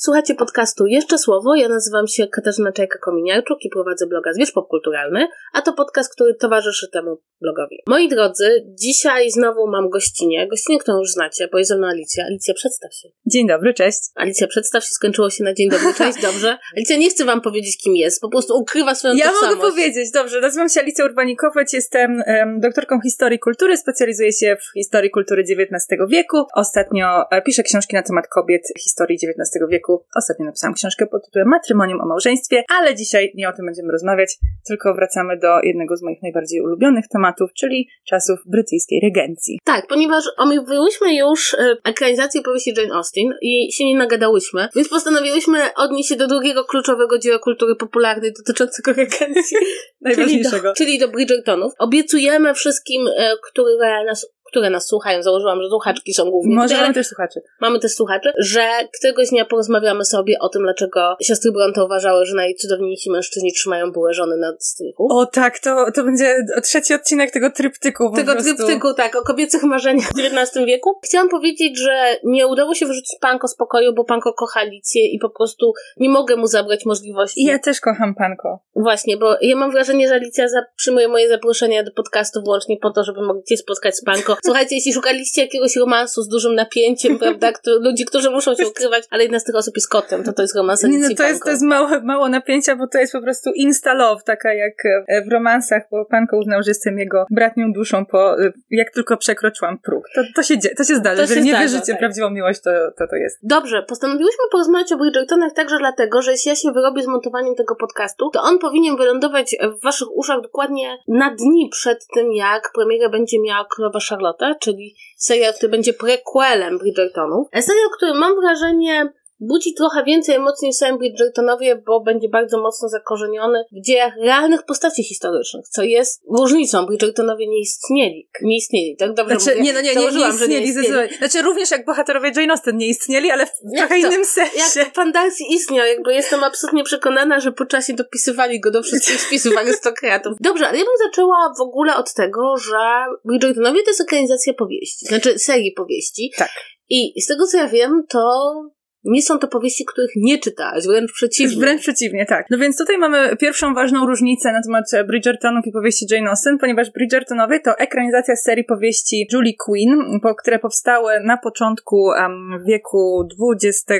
słuchacie podcastu Jeszcze Słowo. Ja nazywam się Katarzyna Czajka-Kominiarczuk i prowadzę bloga Zwierz Popkulturalny, a to podcast, który towarzyszy temu blogowi. Moi drodzy, dzisiaj znowu mam gościnę, gościnę, którą już znacie, bo jest ze mną Alicja. Alicja, przedstaw się. Dzień dobry, cześć. Alicja, przedstaw się, skończyło się na dzień dobry, cześć, dobrze. Alicja nie chce wam powiedzieć, kim jest, po prostu ukrywa swoją Ja tożsamość. mogę powiedzieć, dobrze, nazywam się Alicja Urbanikowicz, jestem em, doktorką historii kultury, specjalizuję się w historii kultury XIX wieku. Ostatnio e, piszę książki na temat kobiet historii XIX wieku. Ostatnio napisałam książkę pod tytułem Matrymonium o małżeństwie, ale dzisiaj nie o tym będziemy rozmawiać, tylko wracamy do jednego z moich najbardziej ulubionych tematów, czyli czasów brytyjskiej regencji. Tak, ponieważ omówiłyśmy już e, ekranizację powieści Jane Austen i się nie nagadałyśmy, więc postanowiłyśmy odnieść się do drugiego kluczowego dzieła kultury popularnej dotyczącego regencji. Najważniejszego. Czyli do, czyli do Bridgertonów. Obiecujemy wszystkim, e, które nas które nas słuchają, założyłam, że słuchaczki są głównie. Może mamy też słuchaczy. mamy też słuchaczy, że któregoś dnia porozmawiamy sobie o tym, dlaczego siostry Bronte uważały, że najcudowniejsi mężczyźni trzymają bułę żony na strychu. O tak, to, to będzie trzeci odcinek tego tryptyku tego prostu. tryptyku, tak, o kobiecych marzeniach w XIX wieku. Chciałam powiedzieć, że nie udało się wyrzucić Panko z pokoju, bo Panko kocha Alicję i po prostu nie mogę mu zabrać możliwości. I ja też kocham panko. Właśnie, bo ja mam wrażenie, że Alicja przyjmuje moje zaproszenia do podcastu wyłącznie po to, żeby mogli się spotkać z Panko. Słuchajcie, jeśli szukaliście jakiegoś romansu z dużym napięciem, prawda, kto, ludzi, którzy muszą się ukrywać, ale jedna z tych osób jest kotem, to to jest romans Nie, no to jest, to jest mało, mało napięcia, bo to jest po prostu insta love, taka jak e, w romansach, bo panko uznał, że jestem jego bratnią duszą po, e, jak tylko przekroczyłam próg. To, to się to się zdarza. To Jeżeli nie zdarza, wierzycie tak. prawdziwą miłość, to, to to jest. Dobrze, postanowiłyśmy porozmawiać o Bridgertonach także dlatego, że jeśli ja się wyrobię z montowaniem tego podcastu, to on powinien wylądować w waszych uszach dokładnie na dni przed tym, jak premierę będzie miała Królowa Charlotte, czyli serial, który będzie prequelem Bridgertonów. Serial, który mam wrażenie budzi trochę więcej emocji niż sam Bridgertonowie, bo będzie bardzo mocno zakorzeniony w dziejach realnych postaci historycznych, co jest różnicą. Bridgertonowie nie istnieli. Nie istnieli, tak dobrze Znaczy, mówię? nie, no nie, nie, nie Założyłam, że istnieli, zdecydowanie. Znaczy również jak bohaterowie Jane Austen nie istnieli, ale w Jak trochę to? innym sensie. Jak pan Darcy istniał, jakby jestem absolutnie przekonana, że po czasie dopisywali go do wszystkich spisów arystokratów. Dobrze, ale ja bym zaczęła w ogóle od tego, że Bridgertonowie to jest ekranizacja powieści, znaczy serii powieści. Tak. I z tego co ja wiem, to nie są to powieści, których nie czytałaś, wręcz przeciwnie. Wręcz przeciwnie, tak. No więc tutaj mamy pierwszą ważną różnicę na temat e, Bridgertonów i powieści Jane Austen, ponieważ Bridgertonowie to ekranizacja serii powieści Julie Quinn, po, które powstały na początku em, wieku XXI,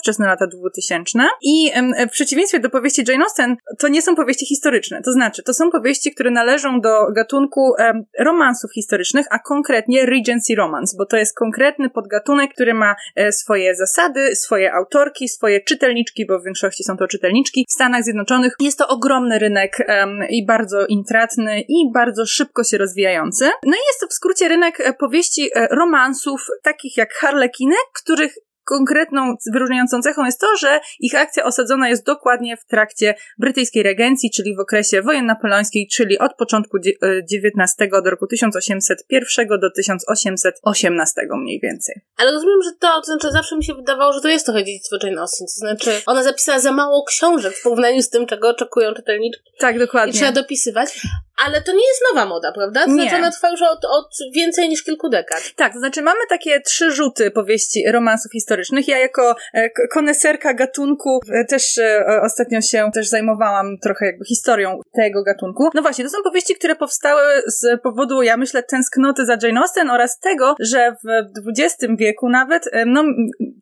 wczesne lata 2000. I em, w przeciwieństwie do powieści Jane Austen, to nie są powieści historyczne. To znaczy, to są powieści, które należą do gatunku em, romansów historycznych, a konkretnie Regency Romance, bo to jest konkretny podgatunek, który ma e, swoje zasady, swoje autorki, swoje czytelniczki, bo w większości są to czytelniczki. W Stanach Zjednoczonych jest to ogromny rynek em, i bardzo intratny i bardzo szybko się rozwijający. No i jest to w skrócie rynek e, powieści e, romansów, takich jak Harlekiny, których konkretną wyróżniającą cechą jest to, że ich akcja osadzona jest dokładnie w trakcie brytyjskiej regencji, czyli w okresie wojen napoleońskiej, czyli od początku XIX do roku 1801 do 1818 mniej więcej. Ale rozumiem, że to, to znaczy zawsze mi się wydawało, że to jest trochę dziedzictwo Jane Austen, to znaczy ona zapisała za mało książek w porównaniu z tym, czego oczekują czytelniczki Tak, i dokładnie. trzeba dopisywać. Ale to nie jest nowa moda, prawda? To Nie. znaczy ona trwa już od, od więcej niż kilku dekad. Tak, to znaczy mamy takie trzy rzuty powieści romansów historycznych. Ja jako e, koneserka gatunku e, też e, ostatnio się też zajmowałam trochę jakby historią tego gatunku. No właśnie, to są powieści, które powstały z powodu, ja myślę, tęsknoty za Jane Austen oraz tego, że w XX wieku nawet no,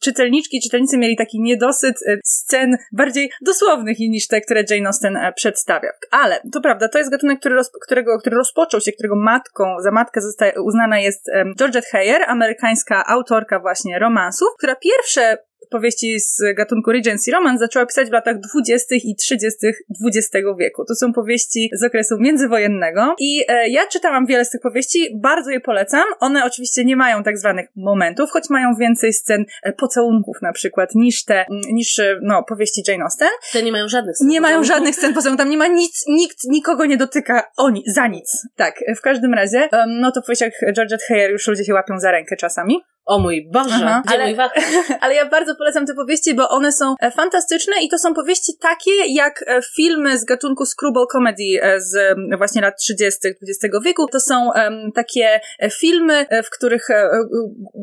czytelniczki czytelnicy mieli taki niedosyt scen bardziej dosłownych niż te, które Jane Austen przedstawia. Ale to prawda, to jest gatunek, który, roz, którego, który rozpoczął się, którego matką, za matkę uznana jest um, Georgette Heyer, amerykańska autorka właśnie romansów, która pierwsze powieści z gatunku Regency Romance zaczęła pisać w latach 20. i 30. XX wieku. To są powieści z okresu międzywojennego i e, ja czytałam wiele z tych powieści, bardzo je polecam. One oczywiście nie mają tak zwanych momentów, choć mają więcej scen e, pocałunków na przykład niż te, niż e, no, powieści Jane Austen. Te nie mają żadnych Nie mają scen. żadnych scen poza tam nie ma nic, nikt nikogo nie dotyka oni, za nic. Tak, w każdym razie, no to w powieściach Georgette Heyer już ludzie się łapią za rękę czasami. O mój Boże, Aha, gdzie ale, mój ale ja bardzo polecam te powieści, bo one są e, fantastyczne i to są powieści takie jak e, filmy z gatunku screwball comedy e, z właśnie lat 30. XX wieku. To są um, takie filmy, w których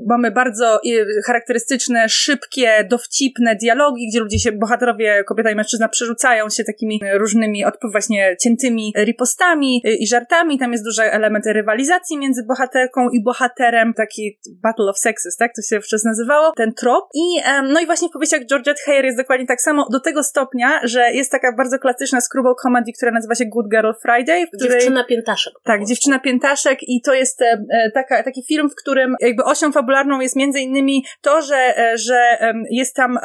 mamy bardzo charakterystyczne, szybkie, dowcipne dialogi, gdzie ludzie się, bohaterowie, kobieta i mężczyzna przerzucają się takimi różnymi, właśnie ciętymi ripostami i żartami. Tam jest duży element rywalizacji między bohaterką i bohaterem, taki battle of sexes, tak? To się wówczas nazywało, ten trop. I, no i właśnie w powieściach Georgette Heyer jest dokładnie tak samo, do tego stopnia, że jest taka bardzo klasyczna screwball comedy, która nazywa się Good Girl Friday. Której... Dziewczyna Piętaszek. Tak, Dziewczyna Piętaszek i to jest e, e, taka, taki film, w którym jakby osią fabularną jest między innymi to, że, e, że jest tam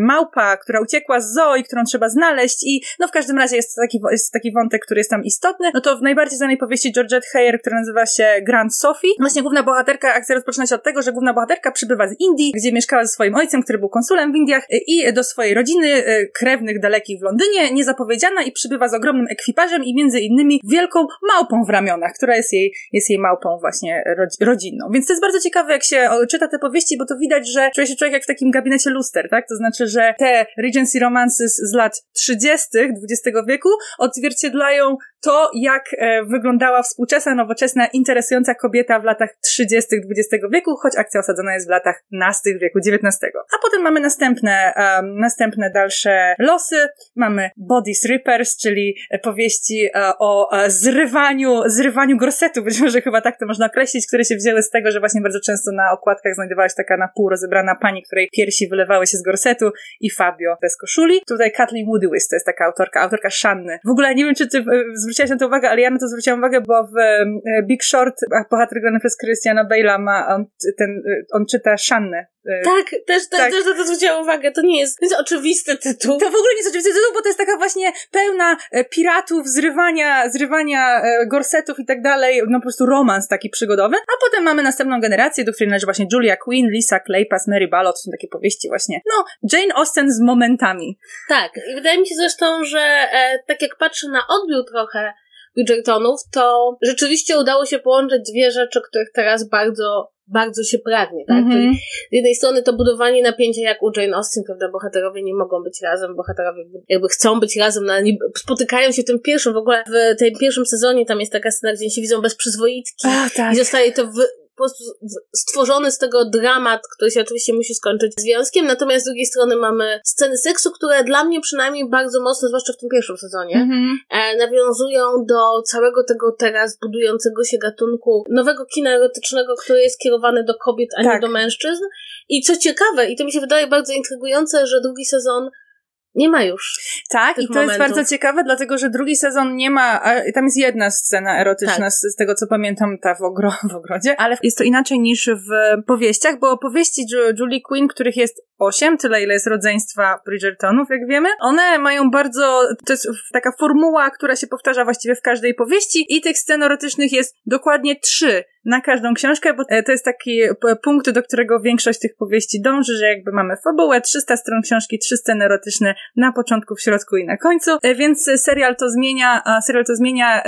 małpa, która uciekła z zoo i którą trzeba znaleźć i no w każdym razie jest taki, jest taki wątek, który jest tam istotny. No to w najbardziej znanej powieści Georgette Heyer, która nazywa się Grand Sophie, właśnie główna bohaterka, akcja rozpoczyna się od tego, że główna bohaterka przybywa z Indii, gdzie mieszkała ze swoim ojcem, który był konsulem w Indiach i do swojej rodziny, e, krewnych dalekich w Londynie, niezapowiedziana i przybywa z ogromnym ekwipażem i między innymi wielką małpą w ramionach, która jest jej, jest jej małpą właśnie rodzinną. Więc to jest bardzo ciekawe, jak się czyta te powieści, bo to widać, że czuje się człowiek jak w takim gabinecie luster, tak? To znaczy, że te Regency Romances z lat 30. XX wieku odzwierciedlają to, jak e, wyglądała współczesna, nowoczesna, interesująca kobieta w latach 30. XX wieku, choć akcja osadzona jest w latach nastych wieku XIX. A potem mamy następne, um, następne dalsze losy. Mamy Body Strippers, czyli powieści e, o e, zrywaniu, zrywaniu gorsetu, być może chyba tak to można określić, które się wzięły z tego, że właśnie bardzo często na okładkach znajdowała się taka na pół rozebrana pani, której piersi wylewały się z gorsetu i Fabio bez koszuli. Tutaj Kathleen Woodywis, to jest taka autorka, autorka Shanny. W ogóle nie wiem, czy ty e, zwróciłaś na to uwagę, ale ja na to zwróciłam uwagę, bo w Big Short bohater grany przez Christiana Bale'a ma ten, on czyta Shannę E, tak, też, tak. też na to zwróciłam uwagę. To nie jest, to jest oczywisty tytuł. To w ogóle nie jest oczywisty tytuł, bo to jest taka właśnie pełna e, piratów, zrywania, zrywania e, gorsetów i tak dalej. No po prostu romans taki przygodowy. A potem mamy następną generację, do której należy właśnie Julia Quinn, Lisa Kleypas, Mary Ballot. To są takie powieści właśnie. No, Jane Austen z momentami. Tak. I wydaje mi się zresztą, że e, tak jak patrzę na odbiór trochę Bridgertonów, to rzeczywiście udało się połączyć dwie rzeczy, których teraz bardzo bardzo się pragnie, tak? Mm-hmm. Z jednej strony to budowanie napięcia jak u Jane Austen, prawda? Bohaterowie nie mogą być razem, bohaterowie jakby chcą być razem, no spotykają się w tym pierwszym, w ogóle w tym pierwszym sezonie tam jest taka scena, gdzie się widzą bez przyzwoitki tak. i zostaje to w, po prostu stworzony z tego dramat, który się oczywiście musi skończyć związkiem, natomiast z drugiej strony mamy sceny seksu, które dla mnie przynajmniej bardzo mocno, zwłaszcza w tym pierwszym sezonie, mm-hmm. e, nawiązują do całego tego teraz budującego się gatunku nowego kina erotycznego, który jest kierowany do kobiet, a tak. nie do mężczyzn. I co ciekawe, i to mi się wydaje bardzo intrygujące, że drugi sezon nie ma już. Tak, i to momentów. jest bardzo ciekawe, dlatego że drugi sezon nie ma, tam jest jedna scena erotyczna tak. z, z, tego co pamiętam, ta w, ogro, w ogrodzie, ale jest to inaczej niż w powieściach, bo powieści Julie Quinn, których jest osiem, tyle ile jest rodzeństwa Bridgertonów, jak wiemy, one mają bardzo, to jest taka formuła, która się powtarza właściwie w każdej powieści i tych scen erotycznych jest dokładnie trzy na każdą książkę, bo e, to jest taki punkt, do którego większość tych powieści dąży, że jakby mamy fabułę, 300 stron książki, trzy sceny erotyczne na początku, w środku i na końcu, e, więc serial to zmienia, a serial to zmienia,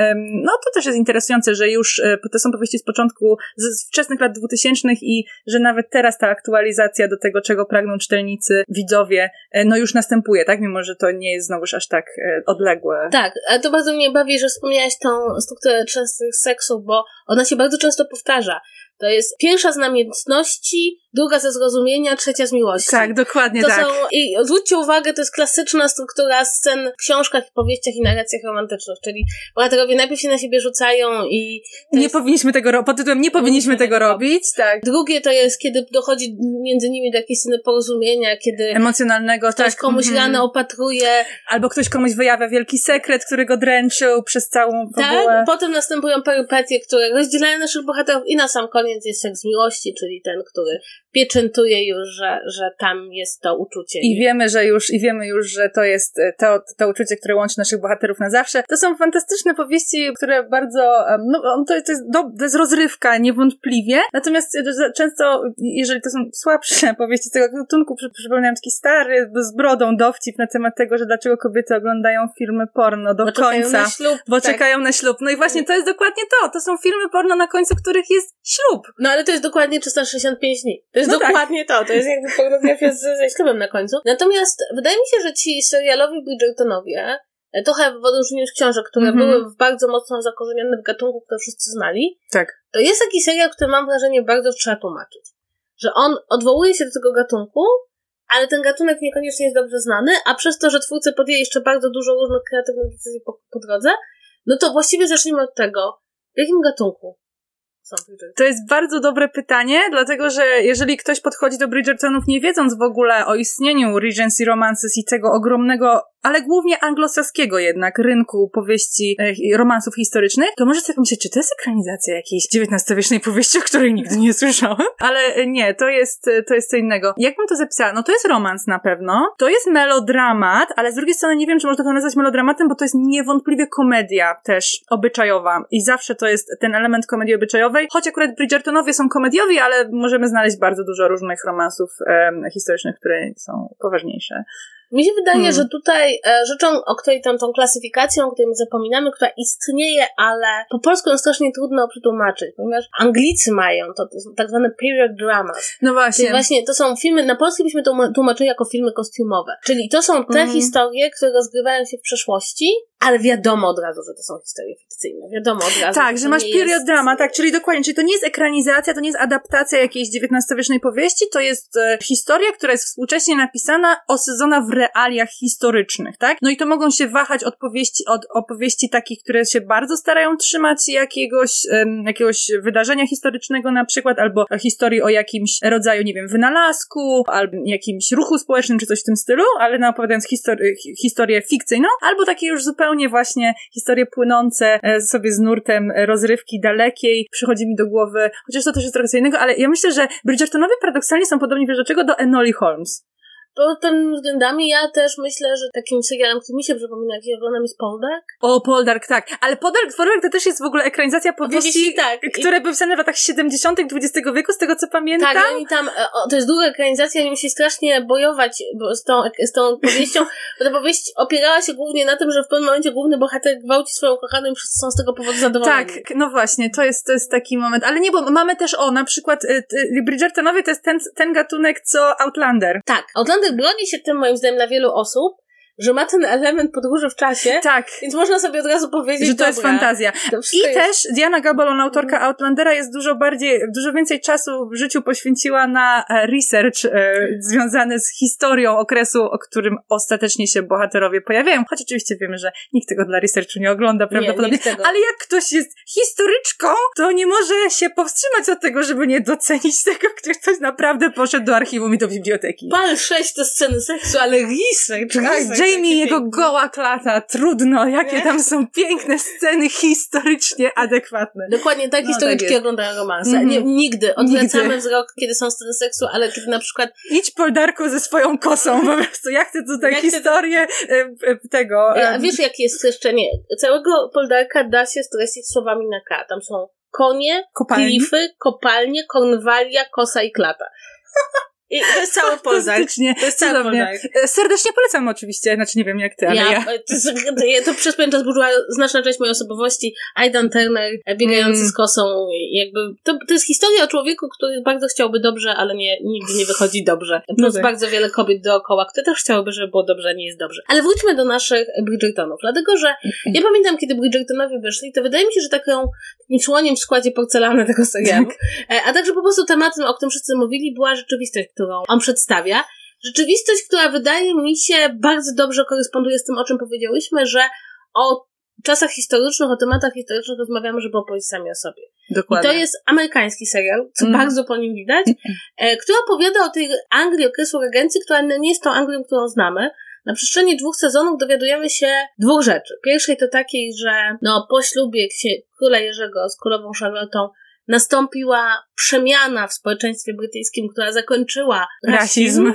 no to też jest interesujące, że już e, to są powieści z początku, z wczesnych lat 2000 i że nawet teraz ta aktualizacja do tego, czego pragną czytelnicy, widzowie, no już następuje, tak? Mimo, że to nie jest znowuż aż tak odległe. Tak, ale to bardzo mnie bawi, że wspomniałaś tą strukturę częstych seksów, bo ona się bardzo często powtarza. To jest pierwsza z namiętności, druga ze zrozumienia, trzecia z miłości. Tak, dokładnie to tak. Są, I zwróćcie uwagę, to jest klasyczna struktura scen w książkach, powieściach i narracjach romantycznych, czyli bohaterowie najpierw się na siebie rzucają i... Nie jest... powinniśmy tego robić, pod tytułem nie powinniśmy tego robić, tak. Drugie to jest, kiedy dochodzi między nimi do jakiejś sceny porozumienia, kiedy... Emocjonalnego, ktoś tak. komuś mm. rano opatruje. Albo ktoś komuś wyjawia wielki sekret, który go dręczył przez całą fabułę. Tak, potem następują perypetie, które rozdzielają naszych bohaterów i na sam koniec jest seks miłości, czyli ten, który pieczętuje już, że, że tam jest to uczucie. I wiemy, że już, i wiemy już, że to jest e, to, to uczucie, które łączy naszych bohaterów na zawsze. To są fantastyczne powieści, które bardzo, no to, to, jest, do, to jest rozrywka, niewątpliwie. Natomiast e, często, jeżeli to są słabsze powieści tego gatunku, przypominam taki stary, z brodą dowcip na temat tego, że dlaczego kobiety oglądają filmy porno do bo końca. Ślub, bo tak. czekają na ślub. No i właśnie to jest dokładnie to. To są filmy porno, na końcu których jest ślub. No ale to jest dokładnie 365 dni. To jest No tak. dokładnie to. To jest jakby pornografia z, ze ślubem na końcu. Natomiast wydaje mi się, że ci serialowi Bridgertonowie, e, trochę w odróżnieniu od książek, które Mhm. były bardzo mocno zakorzenione w gatunku, który wszyscy znali, Tak. to jest taki serial, który mam wrażenie bardzo trzeba tłumaczyć. Że on odwołuje się do tego gatunku, ale ten gatunek niekoniecznie jest dobrze znany, a przez to, że twórcy podjęli jeszcze bardzo dużo różnych kreatywnych decyzji po, po drodze, no to właściwie zacznijmy od tego, w jakim gatunku. To jest bardzo dobre pytanie, dlatego że jeżeli ktoś podchodzi do Bridgertonów nie wiedząc w ogóle o istnieniu Regency Romances i tego ogromnego, ale głównie anglosaskiego jednak rynku powieści, e, romansów historycznych, to może sobie pomyśleć, czy to jest ekranizacja jakiejś XIX-wiecznej powieści, o której nigdy nie słyszałem? Ale e, nie, to jest, e, to jest co innego. Jak bym to zapisała? No to jest romans na pewno, to jest melodramat, ale z drugiej strony nie wiem, czy można to nazwać melodramatem, bo to jest niewątpliwie komedia też obyczajowa i zawsze to jest ten element komedii obyczajowej, choć akurat Bridgertonowie są komediowi, ale możemy znaleźć bardzo dużo różnych romansów em, historycznych, które są poważniejsze. Mi się wydaje, Hmm. że tutaj e, rzeczą, o której tą, tą klasyfikacją, o której my zapominamy, która istnieje, ale po polsku ją strasznie trudno przetłumaczyć, ponieważ Anglicy mają to, to tak zwane period dramas. No Czyli właśnie. właśnie to są filmy, na polski byśmy to tłumaczyli jako filmy kostiumowe. Czyli to są te Mhm. historie, które rozgrywają się w przeszłości, ale wiadomo od razu, że to są historie fikcyjne. Wiadomo od razu. Tak, to że masz period jest- drama, tak, czyli dokładnie, czyli to nie jest ekranizacja, to nie jest adaptacja jakiejś XIX-wiecznej powieści, to jest e, historia, która jest współcześnie napisana, osadzona w realiach historycznych, tak? No i to mogą się wahać od powieści, od opowieści takich, które się bardzo starają trzymać jakiegoś, em, jakiegoś wydarzenia historycznego na przykład, albo historii o jakimś rodzaju, nie wiem, wynalazku, albo jakimś ruchu społecznym, czy coś w tym stylu, ale no, opowiadając histori- hi- historię fikcyjną, albo takie już zupełnie właśnie historie płynące e, sobie z nurtem rozrywki dalekiej. Przychodzi mi do głowy, chociaż to też jest trochę innego, ale ja myślę, że Bridgertonowie paradoksalnie są podobni, wiesz? Do Enoli Holmes. Pod tym względami ja też myślę, że takim serialem, który mi się przypomina, jak je oglądam, jest Poldark. O, Poldark, tak. Ale Poldark, Poldark to też jest w ogóle ekranizacja powieści, Powieści, tak. I- które były pisane w latach 70. XX wieku, z tego co pamiętam. Tak, oni tam, e, o, to jest długa ekranizacja, oni musi strasznie bojować bo z, tą, z tą powieścią, bo ta powieść opierała się głównie na tym, że w pewnym momencie główny bohater gwałci swoją kochaną i wszyscy są z tego powodu zadowoleni. Tak, no właśnie, to jest, to jest taki moment. Ale nie, bo mamy też o, na przykład y, y, Bridgertonowie to jest ten, ten gatunek, co Outlander. Tak. Outlander broni się tym, moim zdaniem, dla wielu osób, że ma ten element podróży w czasie, Tak. więc można sobie od razu powiedzieć, Że to jest dobra, fantazja. to I jest- też Diana Gabaldon, autorka Outlandera, jest dużo bardziej, dużo więcej czasu w życiu poświęciła na e, research e, związany z historią okresu, o którym ostatecznie się bohaterowie pojawiają. Choć oczywiście wiemy, że nikt tego dla researchu nie ogląda prawdopodobnie. tego. Ale jak ktoś jest historyczką, to nie może się powstrzymać od tego, żeby nie docenić tego, gdzie ktoś naprawdę poszedł do archiwum i do biblioteki. Pal 6 to sceny seksu, ale research, Tak, research, Jamie, jakie jego piękne. goła klata, trudno, jakie Nie? tam są piękne sceny historycznie adekwatne. Dokładnie tak No, historyczki tak oglądają romanse. Mhm. Nie, nigdy. Odwracamy Nigdy. wzrok, kiedy są sceny seksu, ale kiedy na przykład Idź Poldarku ze swoją kosą, po prostu. Ja chcę tutaj Ja chcę- historię e, e, tego. A E, wiesz, jakie jest streszczenie? Całego Poldarka da się streścić słowami na K. Tam są konie, Kopalni. klify, kopalnie, konwalia, kosa i klata. I to jest cały. Fantastycznie. To jest cały. Poldark. E, Serdecznie polecam oczywiście, znaczy nie wiem jak ty, ale ja. Ja, to, jest- to, przez pewien czas burzyła znaczna część mojej osobowości. Aidan Turner, e, biegający Mm. z kosą, jakby, to, to jest historia o człowieku, który bardzo chciałby dobrze, ale nie, nigdy nie wychodzi dobrze. Plus No tak. bardzo wiele kobiet dookoła, które też chciałyby, żeby było dobrze, a nie jest dobrze. Ale wróćmy do naszych Bridgertonów, dlatego, że ja pamiętam, kiedy Bridgertonowie wyszli, to wydaje mi się, że taką, takim członiem w składzie porcelany tego serialu, e, a także po prostu tematem, o którym wszyscy mówili, była rzeczywistość, którą on przedstawia. Rzeczywistość, która wydaje mi się bardzo dobrze koresponduje z tym, o czym powiedziałyśmy, że o czasach historycznych, o tematach historycznych rozmawiamy, żeby opowiedzieć sami o sobie. I Dokładnie. to jest amerykański serial, co Mhm. bardzo po nim widać, e, który opowiada o tej Anglii okresu regencji, która nie jest tą Anglią, którą znamy. Na przestrzeni dwóch sezonów dowiadujemy się dwóch rzeczy. Pierwszej to takiej, że no, po ślubie króla Jerzego z królową Charlottą nastąpiła przemiana w społeczeństwie brytyjskim, która zakończyła rasizm. rasizm.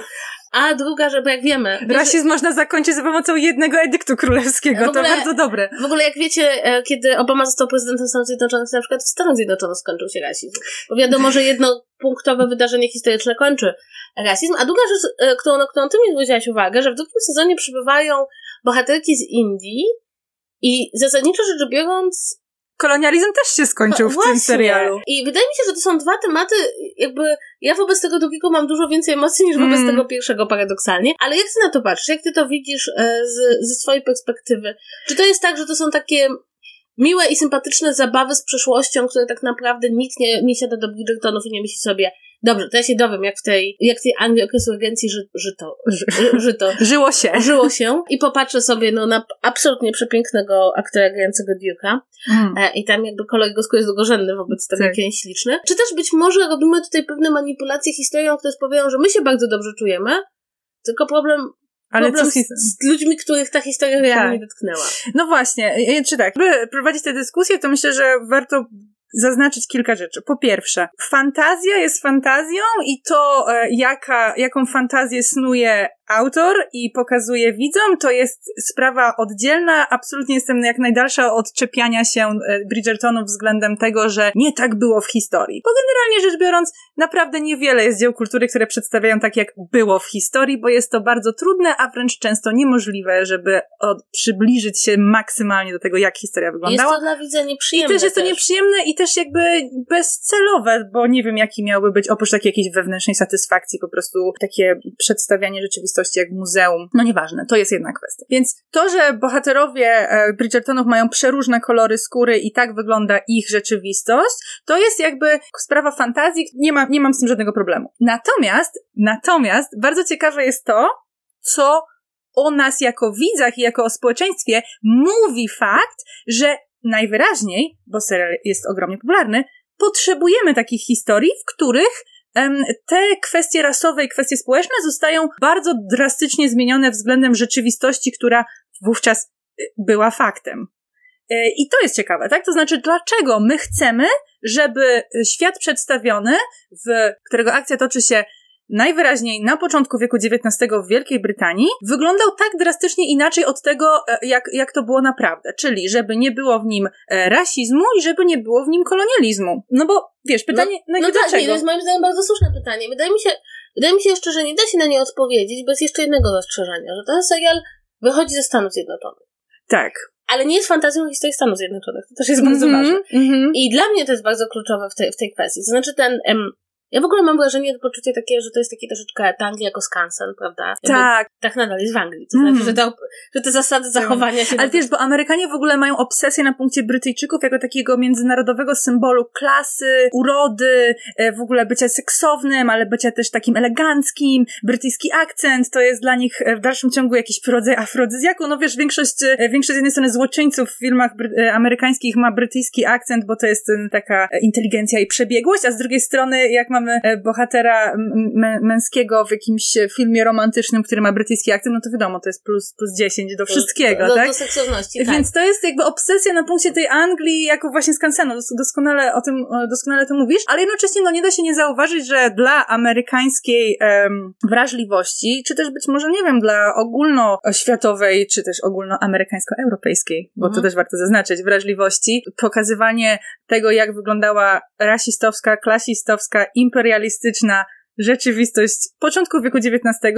A druga, żeby jak wiemy. Rasizm można zakończyć za pomocą jednego edyktu królewskiego. Ogóle, to bardzo dobre. W ogóle, jak wiecie, e, kiedy Obama został prezydentem Stanów Zjednoczonych, na przykład w Stanach Zjednoczonych skończył się rasizm. Bo wiadomo, że jednopunktowe wydarzenie historyczne kończy rasizm. A druga rzecz, e, którą, na którą ty mi zwróciłaś uwagę, że w drugim sezonie przybywają bohaterki z Indii i zasadniczo rzecz biorąc, kolonializm też się skończył w tym serialu. I wydaje mi się, że to są dwa tematy, jakby ja wobec tego drugiego mam dużo więcej emocji niż wobec mm. tego pierwszego paradoksalnie. Ale jak ty na to patrzysz? Jak ty to widzisz e, z, ze swojej perspektywy? Czy to jest tak, że to są takie miłe i sympatyczne zabawy z przeszłością, które tak naprawdę nikt nie, nie siada do Bridgertonów i nie myśli sobie, Dobrze, to ja się dowiem, jak w tej, jak w tej Anglii okresu regencji ży, żyto, ży, żyto. Żyło się. Żyło się. I popatrzę sobie, no, na absolutnie przepięknego aktora grającego Duke'a. Mm. E, I tam jakby kolor go jest drugorzędny wobec tego, tak. jaki jest śliczny. Czy też być może robimy tutaj pewne manipulacje historią, które spowiadają, że my się bardzo dobrze czujemy, tylko problem ale co z, z ludźmi, których ta historia realnie tak. dotknęła. No właśnie, czy tak, by prowadzić tę dyskusję, to myślę, że warto zaznaczyć kilka rzeczy. Po pierwsze, fantazja jest fantazją i to, e, jaka, jaką fantazję snuje autor i pokazuje widzom, to jest sprawa oddzielna. Absolutnie jestem jak najdalsza od czepiania się e, Bridgertonów względem tego, że nie tak było w historii. Bo generalnie rzecz biorąc, naprawdę niewiele jest dzieł kultury, które przedstawiają tak, jak było w historii, bo jest to bardzo trudne, a wręcz często niemożliwe, żeby od, przybliżyć się maksymalnie do tego, jak historia wyglądała. Jest to dla widza nieprzyjemne. I też jest to nieprzyjemne i też jakby bezcelowe, bo nie wiem, jaki miałby być, oprócz takiej jakiejś wewnętrznej satysfakcji, po prostu takie przedstawianie rzeczywistości rzeczywistości jak w muzeum. No nieważne, to jest jedna kwestia. Więc to, że bohaterowie e, Bridgertonów mają przeróżne kolory skóry i tak wygląda ich rzeczywistość, to jest jakby sprawa fantazji, nie, ma, nie mam z tym żadnego problemu. Natomiast, natomiast bardzo ciekawe jest to, co o nas jako widzach i jako o społeczeństwie mówi fakt, że najwyraźniej, bo serial jest ogromnie popularny, potrzebujemy takich historii, w których te kwestie rasowe i kwestie społeczne zostają bardzo drastycznie zmienione względem rzeczywistości, która wówczas y, była faktem. E, I to jest ciekawe, tak? To znaczy, dlaczego my chcemy, żeby świat przedstawiony, w którego akcja toczy się najwyraźniej na początku wieku XIX w Wielkiej Brytanii wyglądał tak drastycznie inaczej od tego, e, jak, jak to było naprawdę. Czyli, żeby nie było w nim e, rasizmu i żeby nie było w nim kolonializmu. No bo, wiesz, pytanie, no, no, no tak, nie, to jest moim zdaniem bardzo słuszne pytanie. Wydaje mi się, wydaje mi się jeszcze, że nie da się na nie odpowiedzieć bez jeszcze jednego zastrzeżenia, że ten serial wychodzi ze Stanów Zjednoczonych. Tak. Ale nie jest fantazją historii Stanów Zjednoczonych. To też jest mm -hmm, bardzo ważne. Mm -hmm. I dla mnie to jest bardzo kluczowe w tej, w tej kwestii. To znaczy ten, em, ja w ogóle mam wrażenie, poczucie takie, że to jest takie troszeczkę Anglia jako skansen, prawda? Jakby tak. Tak nadal jest w Anglii. To mm. znaczy, że te, że te zasady zachowania się... Ale wiesz, bo Amerykanie w ogóle mają obsesję na punkcie Brytyjczyków jako takiego międzynarodowego symbolu klasy, urody, e, w ogóle bycia seksownym, ale bycia też takim eleganckim. Brytyjski akcent to jest dla nich e, w dalszym ciągu jakiś rodzaj afrodyzjaku. No wiesz, większość, e, większość z jednej strony złoczyńców w filmach amerykańskich ma brytyjski akcent, bo to jest taka inteligencja i przebiegłość, a z drugiej strony, jak ma mamy e, bohatera męskiego w jakimś filmie romantycznym, który ma brytyjski akcent, no to wiadomo, to jest plus, plus 10 do wszystkiego, do, tak? Do seksowności, tak. Więc to jest jakby obsesja na punkcie tej Anglii jako właśnie skansenu. Doskonale o tym, doskonale to mówisz, ale jednocześnie no nie da się nie zauważyć, że dla amerykańskiej um, wrażliwości, czy też być może, nie wiem, dla ogólnoświatowej, czy też ogólnoamerykańsko-europejskiej, bo mhm. to też warto zaznaczyć, wrażliwości, pokazywanie tego, jak wyglądała rasistowska, klasistowska i imperialistyczna rzeczywistość początku wieku XIX,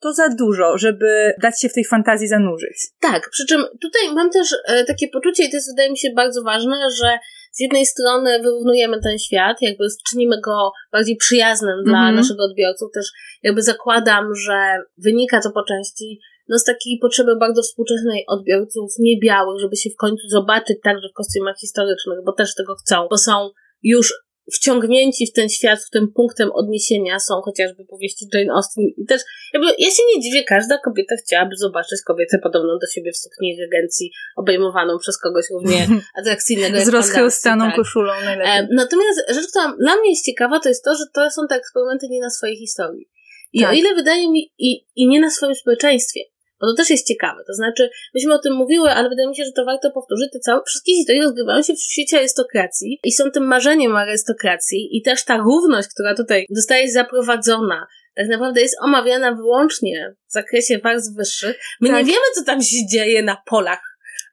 to za dużo, żeby dać się w tej fantazji zanurzyć. Tak, przy czym tutaj mam też e, takie poczucie, i to jest wydaje mi się bardzo ważne, że z jednej strony wyrównujemy ten świat, jakby czynimy go bardziej przyjaznym mm -hmm. dla naszych odbiorców, też jakby zakładam, że wynika to po części no z takiej potrzeby bardzo współczesnej odbiorców niebiałych, żeby się w końcu zobaczyć także w kostiumach historycznych, bo też tego chcą, bo są już wciągnięci w ten świat, w którym punktem odniesienia są chociażby powieści Jane Austen i też jakby ja się nie dziwię, każda kobieta chciałaby zobaczyć kobietę podobną do siebie w sukni regencji obejmowaną przez kogoś równie atrakcyjnego Z rozchełstaną tak. koszulą najlepiej. E, natomiast rzecz, która dla mnie jest ciekawa, to jest to, że to są te eksperymenty nie na swojej historii. I tak. o ile wydaje mi, i, i nie na swoim społeczeństwie, bo to też jest ciekawe. To znaczy, myśmy o tym mówiły, ale wydaje mi się, że to warto powtórzyć. Te całe, wszystkie historie rozgrywają się w świecie arystokracji i są tym marzeniem arystokracji i też ta równość, która tutaj zostaje zaprowadzona, tak naprawdę jest omawiana wyłącznie w zakresie warstw wyższych. My tak. nie wiemy, co tam się dzieje na polach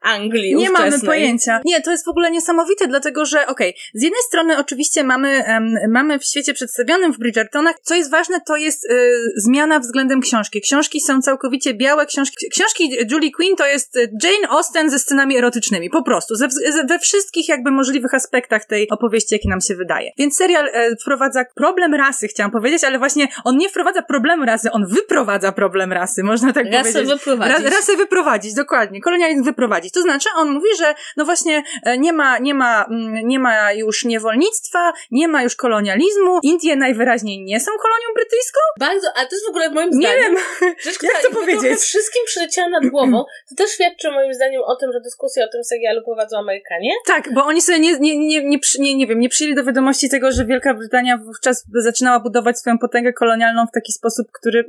Anglii Nie mamy pojęcia. Nie, to jest w ogóle niesamowite, dlatego że okej, okay, z jednej strony oczywiście mamy, um, mamy w świecie przedstawionym w Bridgertonach, co jest ważne, to jest y, zmiana względem książki. Książki są całkowicie białe, książki, książki Julie Quinn to jest Jane Austen ze scenami erotycznymi, po prostu, ze, ze, we wszystkich jakby możliwych aspektach tej opowieści, jakie nam się wydaje. Więc serial e, wprowadza problem rasy, chciałam powiedzieć, ale właśnie on nie wprowadza problem rasy, on wyprowadza problem rasy, można tak rasę powiedzieć. Wyprowadzić. Ra, rasę wyprowadzić, dokładnie. Kolonializm wyprowadzić. To znaczy, on mówi, że no właśnie e, nie ma, nie ma, mm, nie ma już niewolnictwa, nie ma już kolonializmu, Indie najwyraźniej nie są kolonią brytyjską. Bardzo, ale to jest w ogóle moim zdaniem... Nie wiem, rzecz, jak to powiedzieć? wszystkim przyleciała nad głową. To też świadczy moim zdaniem o tym, że dyskusję o tym serialu prowadzą Amerykanie. Tak, bo oni sobie nie, nie, nie, nie, nie, nie wiem, nie przyjęli do wiadomości tego, że Wielka Brytania wówczas zaczynała budować swoją potęgę kolonialną w taki sposób, który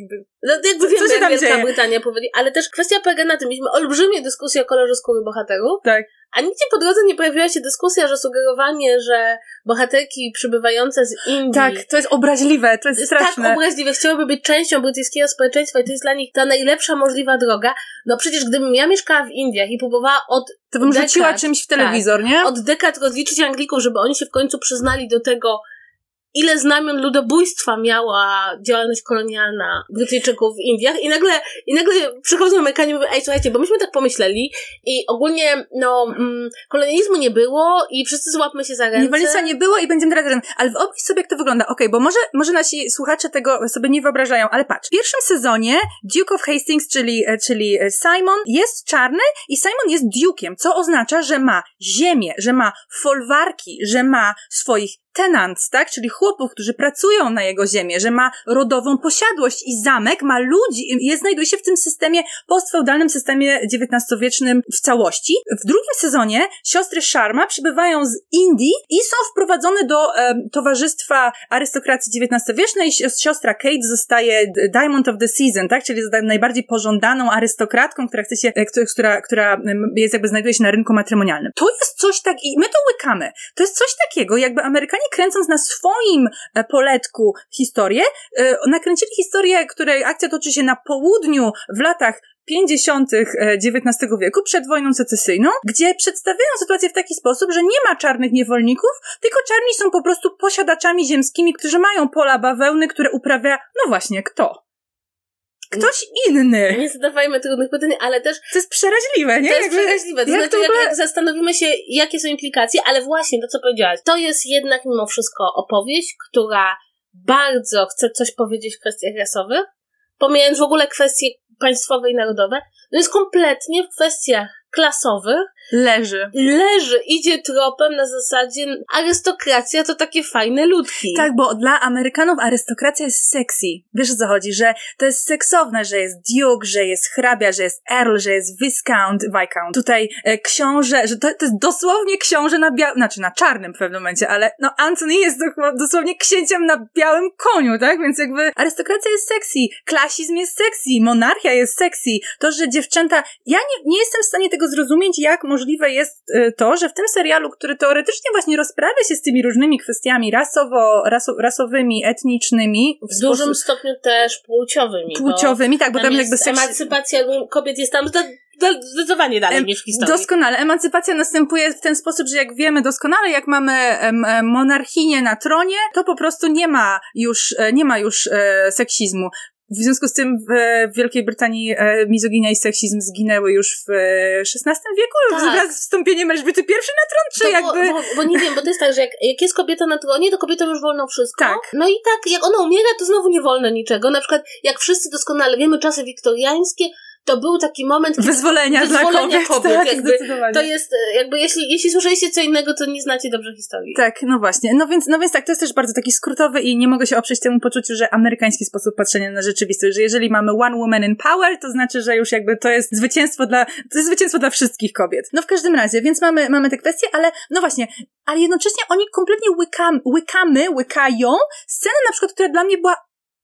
jakby, no, jakby wiemy, co się tam Wielka dzieje? Brytania powiedzi, ale też kwestia polega na tym, mieliśmy olbrzymie dyskusje o kolorze skóry bohaterów. Tak. A nigdzie po drodze nie pojawiła się dyskusja, że sugerowanie, że bohaterki przybywające z Indii... Tak, to jest obraźliwe, to jest, jest straszne. tak obraźliwe, chciałyby być częścią brytyjskiego społeczeństwa i to jest dla nich ta najlepsza możliwa droga. No przecież gdybym ja mieszkała w Indiach i próbowała od To bym dekad, rzuciła czymś w telewizor, tak, nie? Od dekad rozliczyć Anglików, żeby oni się w końcu przyznali do tego, ile znamion ludobójstwa miała działalność kolonialna Brytyjczyków w Indiach i nagle, i nagle przychodzą Amerykanie i mówią, ej, słuchajcie, bo myśmy tak pomyśleli i ogólnie, no, mm, kolonializmu nie było i wszyscy złapmy się za ręce. Niewolnictwa nie było i będziemy teraz razem. Ale wyobraź sobie, jak to wygląda. Okej, okay, bo może, może nasi słuchacze tego sobie nie wyobrażają, ale patrz. W pierwszym sezonie Duke of Hastings, czyli, e, czyli e, Simon, jest czarny i Simon jest Duke'iem, co oznacza, że ma ziemię, że ma folwarki, że ma swoich tenants, tak? Czyli chłopów, którzy pracują na jego ziemię, że ma rodową posiadłość i zamek ma ludzi, jest, znajduje się w tym systemie, postfeudalnym systemie XIX-wiecznym w całości. W drugim sezonie siostry Sharma przybywają z Indii i są wprowadzone do e, towarzystwa arystokracji XIX-wiecznej. Siostra Kate zostaje Diamond of the Season, tak? Czyli najbardziej pożądaną arystokratką, która chce się, e, która, która jest jakby znajduje się na rynku matrymonialnym. To jest coś tak, i my to łykamy. To jest coś takiego, jakby Amerykanie kręcąc na swoim e, poletku historię, e, nakręcili historię, której akcja toczy się na południu w latach 50. XIX wieku, przed wojną secesyjną, gdzie przedstawiają sytuację w taki sposób, że nie ma czarnych niewolników, tylko czarni są po prostu posiadaczami ziemskimi, którzy mają pola bawełny, które uprawia, no właśnie, kto? Ktoś inny. Nie zadawajmy trudnych pytań, ale też... To jest przeraźliwe, nie? To jest przeraźliwe. To jak znaczy, jak, jak zastanowimy się, jakie są implikacje, ale właśnie to, co powiedziałaś, to jest jednak mimo wszystko opowieść, która bardzo chce coś powiedzieć w kwestiach rasowych, pomijając w ogóle kwestie państwowe i narodowe, no jest kompletnie w kwestiach klasowych. Leży. Leży, idzie tropem na zasadzie arystokracja to takie fajne ludki. Tak, bo dla Amerykanów arystokracja jest sexy. Wiesz o co chodzi, że to jest seksowne, że jest duke, że jest hrabia, że jest earl, że jest viscount, viscount. Tutaj e, książę, że to, to jest dosłownie książę na białym, znaczy na czarnym w pewnym momencie, ale no Anthony jest dosłownie księciem na białym koniu, tak? Więc jakby arystokracja jest sexy, klasizm jest sexy, monarchia jest sexy. To, że dziewczęta, ja nie, nie jestem w stanie tego zrozumieć, jak możliwe jest y, to, że w tym serialu, który teoretycznie właśnie rozprawia się z tymi różnymi kwestiami rasowo, raso, rasowymi, etnicznymi. W, w dużym stopniu też płciowymi. Płciowymi, tak, bo tam, tam jakby... Emancypacja kobiet jest tam zdecydowanie dalej niż w historii. Doskonale. Emancypacja następuje w ten sposób, że jak wiemy doskonale, jak mamy monarchinię na tronie, to po prostu nie ma już, e, nie ma już e, seksizmu. W związku z tym w, Wielkiej Brytanii e, mizoginia i seksizm zginęły już w XVI e, wieku, tak. wraz z wstąpieniem Elżbiety I na tron, czy to jakby... Bo, bo, bo, nie wiem, bo to jest tak, że jak, jak jest kobieta na tronie, to kobietom już wolno wszystko. Tak. No i tak, jak ona umiera, to znowu nie wolno niczego. Na przykład, jak wszyscy doskonale wiemy, czasy wiktoriańskie, to był taki moment wyzwolenia, wyzwolenia dla kobiet. kobiet tak, jakby, to jest, e, jakby jeśli, jeśli słyszeliście co innego, to nie znacie dobrze historii. Tak, no właśnie. No więc, no więc tak, to jest też bardzo taki skrótowy i nie mogę się oprzeć temu poczuciu, że amerykański sposób patrzenia na rzeczywistość, że jeżeli mamy one woman in power, to znaczy, że już jakby to jest zwycięstwo dla, to jest zwycięstwo dla wszystkich kobiet. No w każdym razie, więc mamy, mamy te kwestie, ale no właśnie, ale jednocześnie oni kompletnie łykam, łykamy, łykają scenę na przykład, która dla mnie była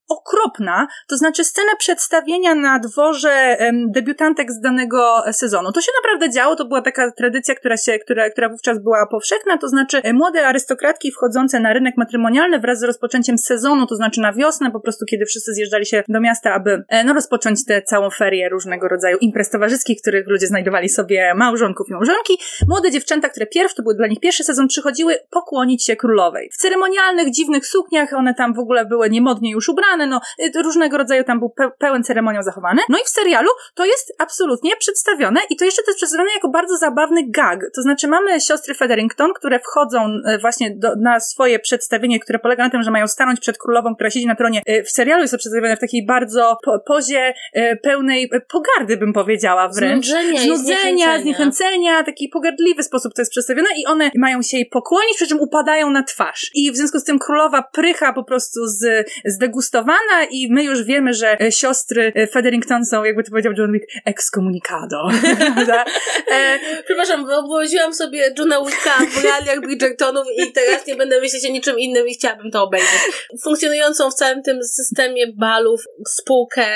okropna, to znaczy scena przedstawienia na dworze debiutantek z danego sezonu. To się naprawdę działo, to była taka tradycja, która się, która, która wówczas była powszechna, to znaczy e, młode arystokratki wchodzące na rynek matrymonialny wraz z rozpoczęciem sezonu, to znaczy na wiosnę, po prostu kiedy wszyscy zjeżdżali się do miasta, aby e, no, rozpocząć tę całą ferię różnego rodzaju imprez towarzyskich, których ludzie znajdowali sobie małżonków i małżonki. Młode dziewczęta, które pierwsze, to był dla nich pierwszy sezon, przychodziły pokłonić się królowej. W ceremonialnych, dziwnych sukniach, one tam w ogóle były niemodnie już ubrane, no y, różnego rodzaju tam był pe pełen ceremoniał zachowany. No i w serialu to jest absolutnie przedstawione i to jeszcze jest przedstawione jako bardzo zabawny gag. To znaczy mamy siostry Federington, które wchodzą y, właśnie do, na swoje przedstawienie, które polega na tym, że mają stanąć przed królową, która siedzi na tronie. Y, w serialu jest to przedstawione w takiej bardzo po pozie pełnej pogardy, bym powiedziała wręcz. Znudzenia, Znudzenia zniechęcenia, taki pogardliwy sposób to jest przedstawione i one mają się jej pokłonić, przy czym upadają na twarz. I w związku z tym królowa prycha po prostu z, zdegustowana i my już wiemy, że e, siostry e, Federington są, jakby to powiedział John Wick, excommunicado. e, Przepraszam, wyobraziłam sobie Johna Wicka w realiach Bridgertonów i teraz nie będę myśleć o niczym innym i chciałabym to obejrzeć. Funkcjonującą w całym tym systemie balów spółkę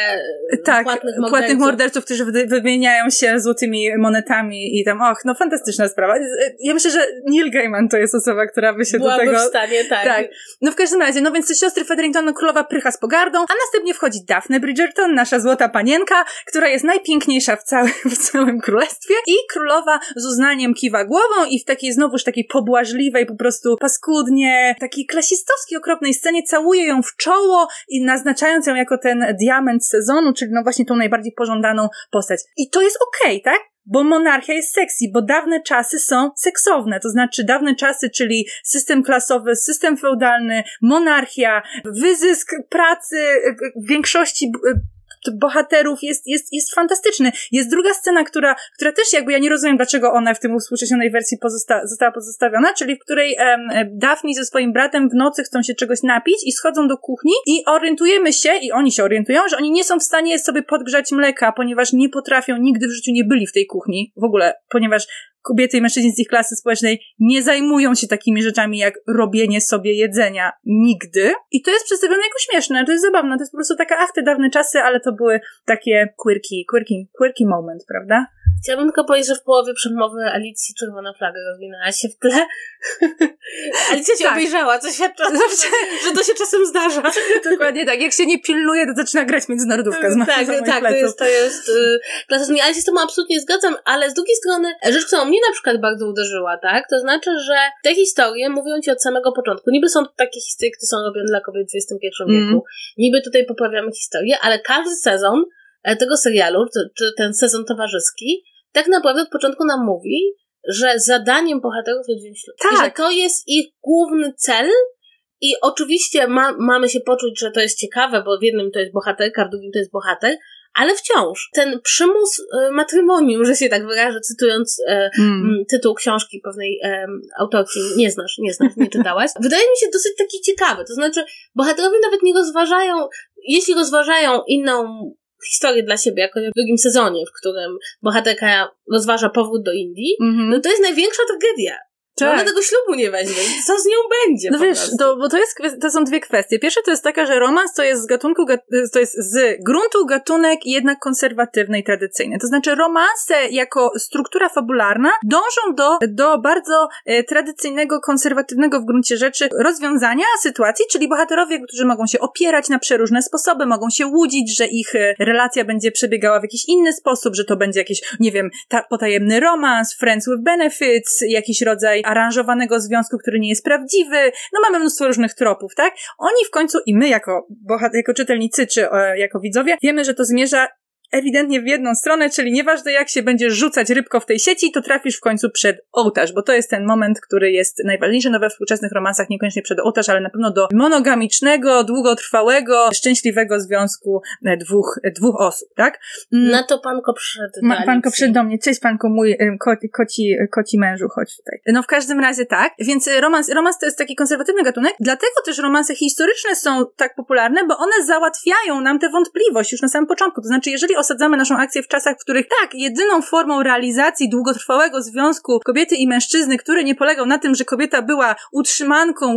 tak, płatnych morderców. płatnych morderców, którzy wymieniają się złotymi monetami i tam, och, no fantastyczna sprawa. Ja myślę, że Neil Gaiman to jest osoba, która by się Byłaby do tego... w stanie, tak. tak. No w każdym razie, no więc te siostry Federington, no, królowa prycha z pogardą, a następnie wchodzi Daphne Bridgerton, nasza złota panienka, która jest najpiękniejsza w całym, w całym królestwie i królowa z uznaniem kiwa głową i w takiej znowuż takiej pobłażliwej, po prostu paskudnie, takiej klasistowskiej, okropnej scenie całuje ją w czoło i naznaczając ją jako ten diament sezonu, czyli no właśnie tą najbardziej pożądaną postać. I to jest okej, okay, tak? Bo monarchia jest sexy, bo dawne czasy są seksowne, to znaczy dawne czasy, czyli system klasowy, system feudalny, monarchia, wyzysk pracy większości bohaterów jest, jest, jest fantastyczny. Jest druga scena, która, która też jakby ja nie rozumiem, dlaczego ona w tym uspółcześnionej wersji pozosta została pozostawiona, czyli w której um, Daphne ze swoim bratem w nocy chcą się czegoś napić i schodzą do kuchni i orientujemy się, i oni się orientują, że oni nie są w stanie sobie podgrzać mleka, ponieważ nie potrafią, nigdy w życiu nie byli w tej kuchni. W ogóle, ponieważ kobiety i mężczyźni z ich klasy społecznej nie zajmują się takimi rzeczami jak robienie sobie jedzenia nigdy. I to jest przedstawione jako śmieszne, to jest zabawne, to jest po prostu taka, ach, te dawne czasy, ale to były takie quirky, quirky, quirky moment, prawda? Chciałabym tylko powiedzieć, że w połowie przemowy Alicji czerwona flaga rozwinęła się w tle. Alicja cię tak. obejrzała, co świadczy Zawsze, że to się czasem zdarza. Dokładnie tak. Jak się nie pilnuje, to zaczyna grać międzynarodówka z Tak, tak, to jest, to jest yy. Ale się z tym absolutnie zgadzam, ale z drugiej strony rzecz, którą mnie na przykład bardzo uderzyła, tak, to znaczy, że te historie mówią ci od samego początku. Niby są takie historie, które są robione dla kobiet w XXI mm. wieku. Niby tutaj poprawiamy historię, ale każdy sezon tego serialu, czy ten sezon towarzyski, tak naprawdę od początku nam mówi, że zadaniem bohaterów jest wziąć ślub. Tak. I że to jest ich główny cel i oczywiście ma, mamy się poczuć, że to jest ciekawe, bo w jednym to jest bohaterka, w drugim to jest bohater, ale wciąż ten przymus e, matrymonium, że się tak wyrażę, cytując e, mm. tytuł książki pewnej e, autorki, nie znasz, nie znasz, nie czytałaś, wydaje mi się dosyć taki ciekawy. To znaczy, bohaterowie nawet nie rozważają, jeśli rozważają inną historię dla siebie, jako w drugim sezonie, w którym bohaterka rozważa powrót do Indii, mm -hmm. no to jest największa tragedia. Tak. Ona tego ślubu nie weźmie. Co z nią będzie? No wiesz, to, bo to, jest, to są dwie kwestie. Pierwsza to jest taka, że romans to jest z gatunku, to jest z gruntu gatunek jednak konserwatywny i tradycyjny. To znaczy romanse jako struktura fabularna dążą do, do bardzo e, tradycyjnego, konserwatywnego w gruncie rzeczy rozwiązania sytuacji, czyli bohaterowie, którzy mogą się opierać na przeróżne sposoby, mogą się łudzić, że ich e, relacja będzie przebiegała w jakiś inny sposób, że to będzie jakiś, nie wiem, ta, potajemny romans, friends with benefits, jakiś rodzaj aranżowanego związku, który nie jest prawdziwy. No mamy mnóstwo różnych tropów, tak? Oni w końcu i my jako, jako czytelnicy czy e, jako widzowie wiemy, że to zmierza ewidentnie w jedną stronę, czyli nieważne jak się będziesz rzucać rybko w tej sieci, to trafisz w końcu przed ołtarz, bo to jest ten moment, który jest najważniejszy no we współczesnych romansach, niekoniecznie przed ołtarz, ale na pewno do monogamicznego, długotrwałego, szczęśliwego związku e, dwóch, e, dwóch osób, tak? Mm. Na to panko przyszedł Ma, Panko przyszedł do mnie. Cześć panko mój, ko, koci, koci mężu, chodź tutaj. No w każdym razie tak, więc romans, romans to jest taki konserwatywny gatunek, dlatego też romanse historyczne są tak popularne, bo one załatwiają nam tę wątpliwość już na samym początku, to znaczy jeżeli osadzamy naszą akcję w czasach, w których tak, jedyną formą realizacji długotrwałego związku kobiety i mężczyzny, który nie polegał na tym, że kobieta była utrzymanką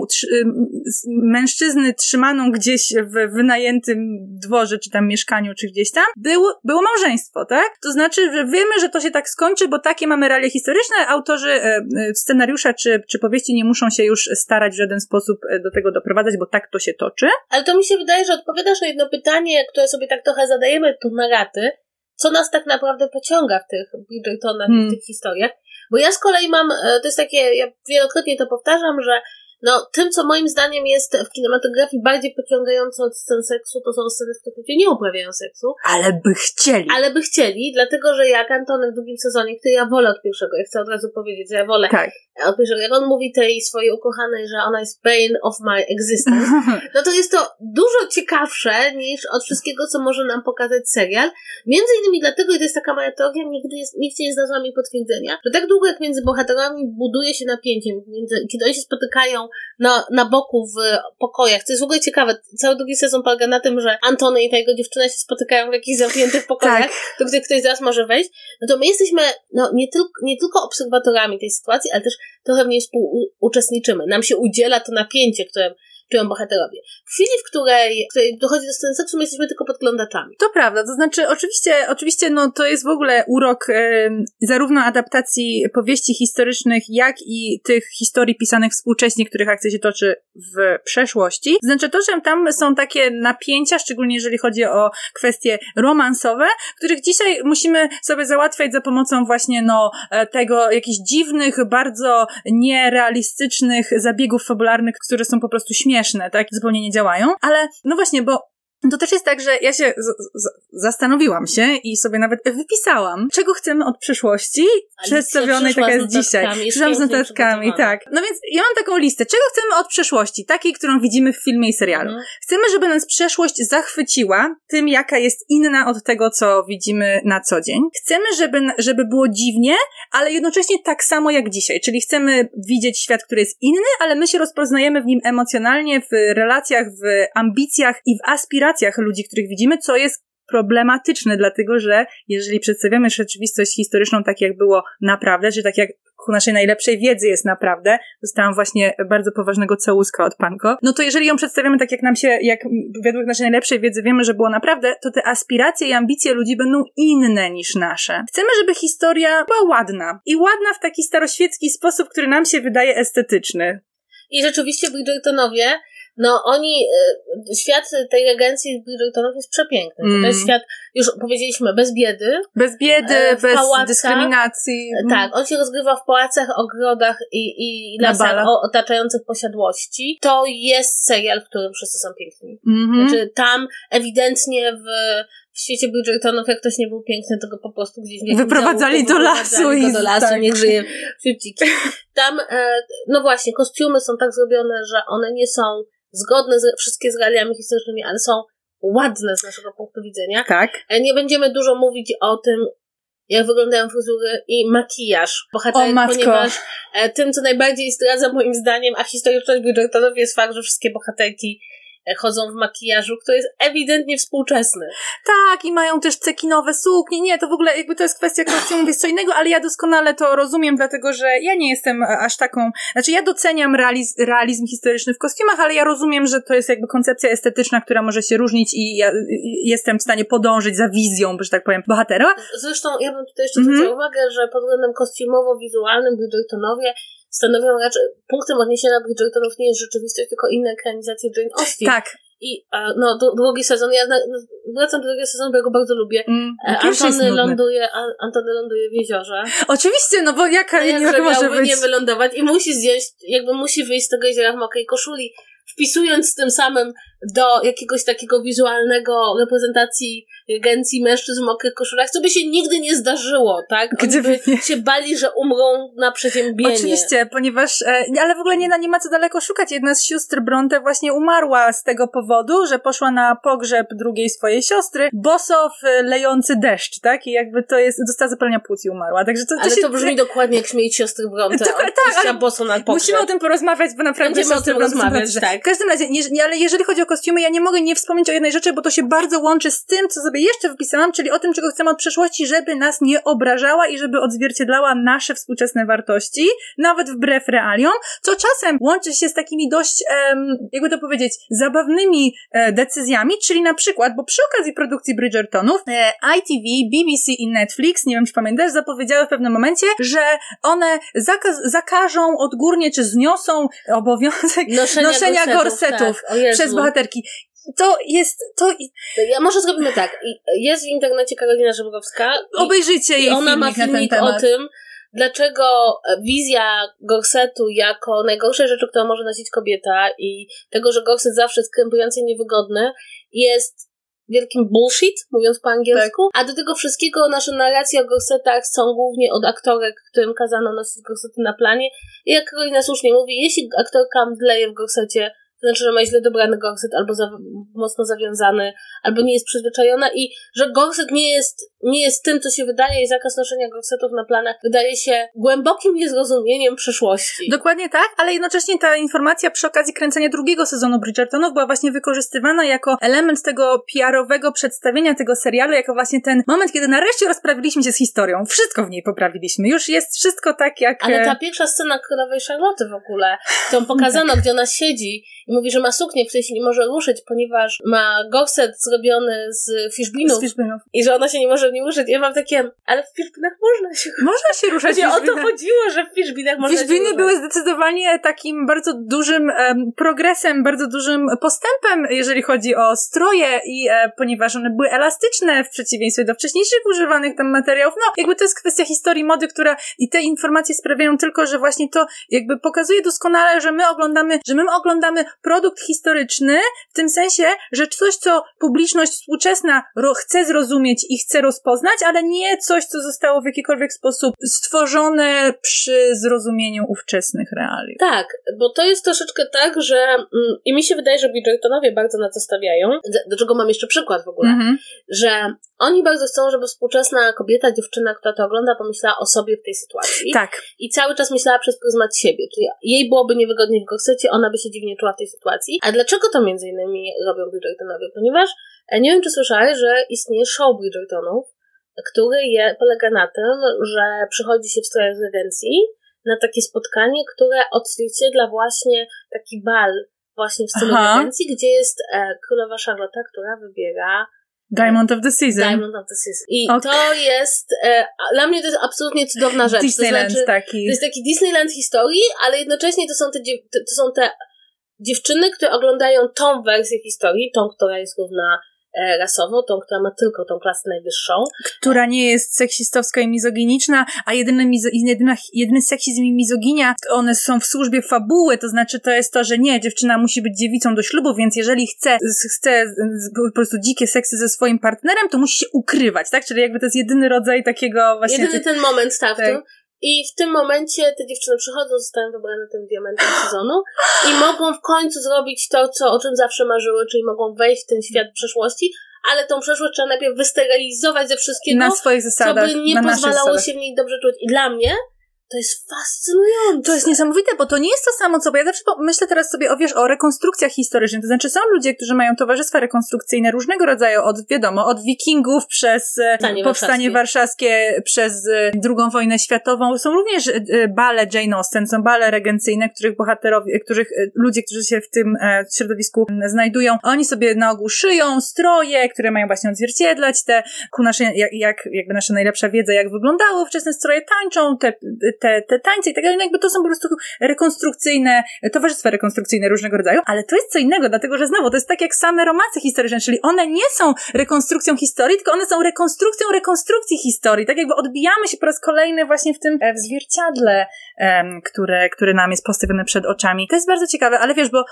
mężczyzny trzymaną gdzieś w wynajętym dworze, czy tam mieszkaniu, czy gdzieś tam, było, było małżeństwo, tak? To znaczy, że wiemy, że to się tak skończy, bo takie mamy realia historyczne, autorzy e, e, scenariusza czy, czy powieści nie muszą się już starać w żaden sposób e, do tego doprowadzać, bo tak to się toczy. Ale to mi się wydaje, że odpowiadasz na jedno pytanie, które sobie tak trochę zadajemy tu na raty, co nas tak naprawdę pociąga w tych Bridgertonach, hmm. w tych historiach. Bo ja z kolei mam, to jest takie, ja wielokrotnie to powtarzam, że no, tym, co moim zdaniem jest w kinematografii bardziej pociągające od scen seksu, to są sceny, w których ludzie nie uprawiają seksu. Ale by chcieli. Ale by chcieli, dlatego że jak Antony w drugim sezonie, który ja wolę od pierwszego, ja chcę od razu powiedzieć, że ja wolę tak. od pierwszego, jak on mówi tej swojej ukochanej, że ona jest pain of my existence, no to jest to dużo ciekawsze niż od wszystkiego, co może nam pokazać serial. Między innymi dlatego, i to jest taka moja teoria, nigdy jest, nikt nie znalazła mi potwierdzenia, że tak długo jak między bohaterami buduje się napięcie, między, kiedy oni się spotykają na, na boku w pokojach. To jest w ogóle ciekawe. Cały drugi sezon polega na tym, że Antony i ta jego dziewczyna się spotykają w jakichś zamkniętych pokojach, tak. do których ktoś zaraz może wejść. No to my jesteśmy no, nie, tylko, nie tylko obserwatorami tej sytuacji, ale też trochę w niej współuczestniczymy. Nam się udziela to napięcie, które czują bohaterowie. W chwili, w której, w której dochodzi do sceny seksu, my jesteśmy tylko podglądaczami. To prawda, to znaczy oczywiście, oczywiście no to jest w ogóle urok e, zarówno adaptacji powieści historycznych, jak i tych historii pisanych współcześnie, których akcja się toczy w przeszłości. Znaczy to, że tam są takie napięcia, szczególnie jeżeli chodzi o kwestie romansowe, których dzisiaj musimy sobie załatwiać za pomocą właśnie no e, tego jakichś dziwnych, bardzo nierealistycznych zabiegów fabularnych, które są po prostu śmieszne śmieszne, tak? Zupełnie nie działają. Ale no właśnie, bo to też jest tak, że ja się zastanowiłam się i sobie nawet wypisałam, czego chcemy od przyszłości przedstawionej taka jest dzisiaj. Przyszłam z notatkami, tak. No więc ja mam taką listę, czego chcemy od przeszłości, takiej, którą widzimy w filmie i serialu. Mhm. Chcemy, żeby nas przeszłość zachwyciła tym, jaka jest inna od tego, co widzimy na co dzień. Chcemy, żeby, żeby było dziwnie, ale jednocześnie tak samo jak dzisiaj, czyli chcemy widzieć świat, który jest inny, ale my się rozpoznajemy w nim emocjonalnie, w relacjach, w ambicjach i w aspiracjach relacjach ludzi, których widzimy, co jest problematyczne, dlatego że jeżeli przedstawiamy rzeczywistość historyczną tak, jak było naprawdę, czy tak jak ku naszej najlepszej wiedzy jest naprawdę, dostałam właśnie bardzo poważnego całuska od Panko, no to jeżeli ją przedstawiamy tak, jak nam się, jak według naszej najlepszej wiedzy wiemy, że było naprawdę, to te aspiracje i ambicje ludzi będą inne niż nasze. Chcemy, żeby historia była ładna. I ładna w taki staroświecki sposób, który nam się wydaje estetyczny. I rzeczywiście Bridgertonowie no oni, y, świat tej regencji Bridgertonów jest przepiękny. Mm. To jest świat, już powiedzieliśmy, bez biedy. Bez biedy, e, bez dyskryminacji. E, tak, on się rozgrywa w pałacach, ogrodach i, i lasach otaczających posiadłości. To jest serial, w którym wszyscy są piękni. Mm -hmm. Znaczy tam ewidentnie w w świecie Bridgertonów, jak ktoś nie był piękny, to go po prostu gdzieś nie Wyprowadzali do lasu i do lasu, tak. niech żyje wśród Tam, e, no właśnie, kostiumy są tak zrobione, że one nie są zgodne z, wszystkie z realiami historycznymi, ale są ładne z naszego punktu widzenia. Tak. E, nie będziemy dużo mówić o tym, jak wyglądają fryzury i makijaż bohaterek, ponieważ e, tym, co najbardziej zdradza moim zdaniem, a historyczność Bridgertonów jest fakt, że wszystkie bohaterki chodzą w makijażu, który jest ewidentnie współczesny. Tak, i mają też cekinowe suknie. Nie, to w ogóle jakby to jest kwestia kostiumów, jest co innego, ale ja doskonale to rozumiem, dlatego że ja nie jestem aż taką, znaczy ja doceniam realizm, realizm historyczny w kostiumach, ale ja rozumiem, że to jest jakby koncepcja estetyczna, która może się różnić i ja jestem w stanie podążyć za wizją, że tak powiem, bohatera. Zresztą ja bym tutaj jeszcze zwróciła mm -hmm. uwagę, że pod względem kostiumowo-wizualnym Bridgertonowie stanowią raczej, punktem odniesienia Bridgertonów nie jest rzeczywistość, tylko inne ekranizacje Jane Austen. Tak. I no, drugi sezon, ja wracam do drugiego sezonu, bo ja go bardzo lubię. Mm, e, Antony ląduje, Antony ląduje w jeziorze. Oczywiście, no bo jaka no, jak może być? nie wylądować i musi zdjąć, jakby musi wyjść z tego jeziora w mokrej koszuli wpisując tym samym do jakiegoś takiego wizualnego reprezentacji agencji mężczyzn w mokrych koszulach, co by się nigdy nie zdarzyło, tak? Gdyby się bali, że umrą na przeziębienie. Oczywiście, ponieważ, e, ale w ogóle nie, nie ma co daleko szukać. Jedna z sióstr Bronte właśnie umarła z tego powodu, że poszła na pogrzeb drugiej swojej siostry, boso w lejący deszcz, tak? I jakby to jest, dostała zapalenia płuc i umarła. Także to, to ale się... to brzmi dokładnie jak śmieć siostry Bronte. To, tak, ale boso na pogrzeb. Musimy o tym porozmawiać, bo naprawdę Będziemy o tym rozmawiać, tak. W każdym razie, nie, ale jeżeli chodzi o kostiumy, ja nie mogę nie wspomnieć o jednej rzeczy, bo to się bardzo łączy z tym, co sobie jeszcze wpisałam, czyli o tym, czego chcemy od przeszłości, żeby nas nie obrażała i żeby odzwierciedlała nasze współczesne wartości, nawet wbrew realiom, co czasem łączy się z takimi dość, jakby to powiedzieć, zabawnymi e, decyzjami, czyli na przykład, bo przy okazji produkcji Bridgertonów, e, ITV, BBC i Netflix, nie wiem czy pamiętasz, zapowiedziały w pewnym momencie, że one zakaz, zakażą odgórnie, czy zniosą obowiązek noszenia, noszenia gorsetów, gorsetów tak. przez bohaterki. To jest, to... Ja może zrobimy tak. Jest w internecie Karolina Żebrowska. Obejrzyjcie jej Ona ma filmik o tym, dlaczego wizja gorsetu jako najgorszej rzeczy, którą może nosić kobieta i tego, że gorset zawsze jest krępujący i niewygodny, jest wielkim bullshit, mówiąc po angielsku, tak. a do tego wszystkiego nasze narracje o gorsetach są głównie od aktorek, którym kazano nosić gorsety na planie i jak Karolina słusznie mówi, jeśli aktorka mdleje w gorsecie, to znaczy, że ma źle dobrany gorset, albo za, mocno zawiązany, albo nie jest przyzwyczajona i że gorset nie jest, nie jest tym, co się wydaje i zakaz noszenia gorsetów na planach wydaje się głębokim niezrozumieniem przeszłości. Dokładnie tak, ale jednocześnie ta informacja przy okazji kręcenia drugiego sezonu Bridgertonów była właśnie wykorzystywana jako element tego PR-owego przedstawienia tego serialu, jako właśnie ten moment, kiedy nareszcie rozprawiliśmy się z historią. Wszystko w niej poprawiliśmy. Już jest wszystko tak, jak... Ale ta pierwsza scena Królowej Charlotte w ogóle, którą pokazano, tak. gdzie ona siedzi i mówi, że ma suknię, w której się nie może ruszyć, ponieważ ma gorset zrobiony z fishbinów. Z fishbinów. I że ona się nie może w nim ruszyć. Ja mam takie, ale w fishbinach można się ruszać. Można się ruszać. Właśnie o to chodziło, że w fishbinach można Fishbiny się były zdecydowanie takim bardzo dużym um, progresem, bardzo dużym postępem, jeżeli chodzi o stroje i e, ponieważ one były elastyczne w przeciwieństwie do wcześniejszych używanych tam materiałów. No, jakby to jest kwestia historii mody, która i te informacje sprawiają tylko, że właśnie to jakby pokazuje doskonale, że my oglądamy, że my oglądamy produkt historyczny, w tym sensie, że coś, co publiczność współczesna chce zrozumieć i chce rozpoznać, ale nie coś, co zostało w jakikolwiek sposób stworzone przy zrozumieniu ówczesnych realiów. Tak, bo to jest troszeczkę tak, że mm, i mi się wydaje, że Bridgertonowie bardzo na to stawiają, do czego mam jeszcze przykład w ogóle, mm-hmm. że oni bardzo chcą, żeby współczesna kobieta, dziewczyna, która to ogląda, pomyślała o sobie w tej sytuacji. Tak. I cały czas myślała przez pryzmat siebie, czyli jej byłoby niewygodnie w gorsecie, ona by się dziwnie czuła w tej sytuacji. A dlaczego to między innymi robią Bridgertonowie? Ponieważ e, nie wiem, czy słyszałeś, że istnieje show Bridgertonów, który je, polega na tym, że przychodzi się w strojach regencji na takie spotkanie, które odzwierciedla właśnie taki bal właśnie w stylu Aha. regencji, gdzie jest e, królowa Charlotte, która wybiera Diamond of the Season. Diamond of the Season. I okay. to jest, e, dla mnie to jest absolutnie cudowna rzecz. Disneyland to znaczy, taki. To jest taki Disneyland historii, ale jednocześnie to są te, to są te dziewczyny, które oglądają tą wersję historii, tą, która jest równa E, rasową, tą, która ma tylko tą klasę najwyższą. Która nie jest seksistowska i mizoginiczna, a jedyny, mizo, jedyna, jedyny seksizm i mizoginia, one są w służbie fabuły, to znaczy to jest to, że nie, dziewczyna musi być dziewicą do ślubu, więc jeżeli chce, chce po prostu dzikie seksy ze swoim partnerem, to musi się ukrywać, tak? Czyli jakby to jest jedyny rodzaj takiego właśnie... Jedyny ten moment startu. Tak. I w tym momencie te dziewczyny przychodzą, zostają wybrane tym diamentem sezonu i mogą w końcu zrobić to, co, o czym zawsze marzyły, czyli mogą wejść w ten świat przeszłości, ale tą przeszłość trzeba najpierw wysterylizować ze wszystkiego, na swoich zasadach, co by nie pozwalało się w niej dobrze czuć. I dla mnie to jest fascynujące. To jest niesamowite, bo to nie jest to samo, co, bo ja zawsze myślę teraz sobie o, wiesz, o rekonstrukcjach historycznych, to znaczy są ludzie, którzy mają towarzystwa rekonstrukcyjne różnego rodzaju, od, wiadomo, od wikingów przez e, Stanie powstanie warszawskie. warszawskie, przez e, drugą wojnę światową, są również e, bale Jane Austen, są bale regencyjne, których bohaterowie, których ludzie, którzy się w tym środowisku znajdują, oni sobie na ogół szyją stroje, które mają właśnie odzwierciedlać te, ku naszej, jak, jak, jakby nasza najlepsza wiedza, jak wyglądały wczesne stroje, tańczą te, te, te tańce i tak dalej, no jakby to są po prostu rekonstrukcyjne, towarzystwa rekonstrukcyjne różnego rodzaju, ale to jest co innego, dlatego że znowu, to jest tak jak same romanse historyczne, czyli one nie są rekonstrukcją historii, tylko one są rekonstrukcją rekonstrukcji historii, tak jakby odbijamy się po raz kolejny właśnie w tym e, w zwierciadle, um, które, które nam jest postawione przed oczami. To jest bardzo ciekawe, ale wiesz, bo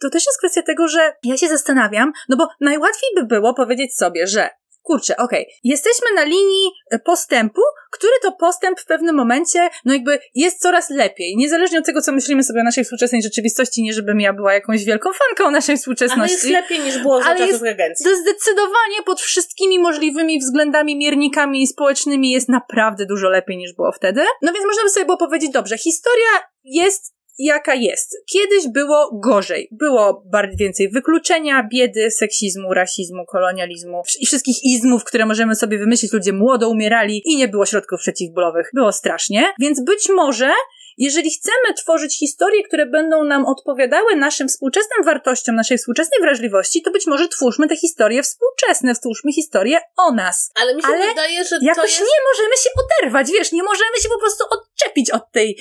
to też jest kwestia tego, że ja się zastanawiam, no bo najłatwiej by było powiedzieć sobie, że kurczę, okej, okay, jesteśmy na linii e, postępu, który to postęp w pewnym momencie, no jakby jest coraz lepiej. Niezależnie od tego, co myślimy sobie o naszej współczesnej rzeczywistości, nie żebym ja była jakąś wielką fanką naszej współczesności. Ale jest lepiej niż było za czasów regencji. To zdecydowanie pod wszystkimi możliwymi względami, miernikami społecznymi jest naprawdę dużo lepiej niż było wtedy. No więc można by sobie było powiedzieć, dobrze, historia jest jaka jest. Kiedyś było gorzej. Było bardzo więcej wykluczenia, biedy, seksizmu, rasizmu, kolonializmu i wszystkich izmów, które możemy sobie wymyślić. Ludzie młodo umierali i nie było środków przeciwbólowych. Było strasznie. Więc być może jeżeli chcemy tworzyć historie, które będą nam odpowiadały naszym współczesnym wartościom, naszej współczesnej wrażliwości, to być może twórzmy te historie współczesne, stwórzmy historie o nas. Ale mi się Ale wydaje, że jakoś jest... nie możemy się oderwać, wiesz, nie możemy się po prostu odczepić od tej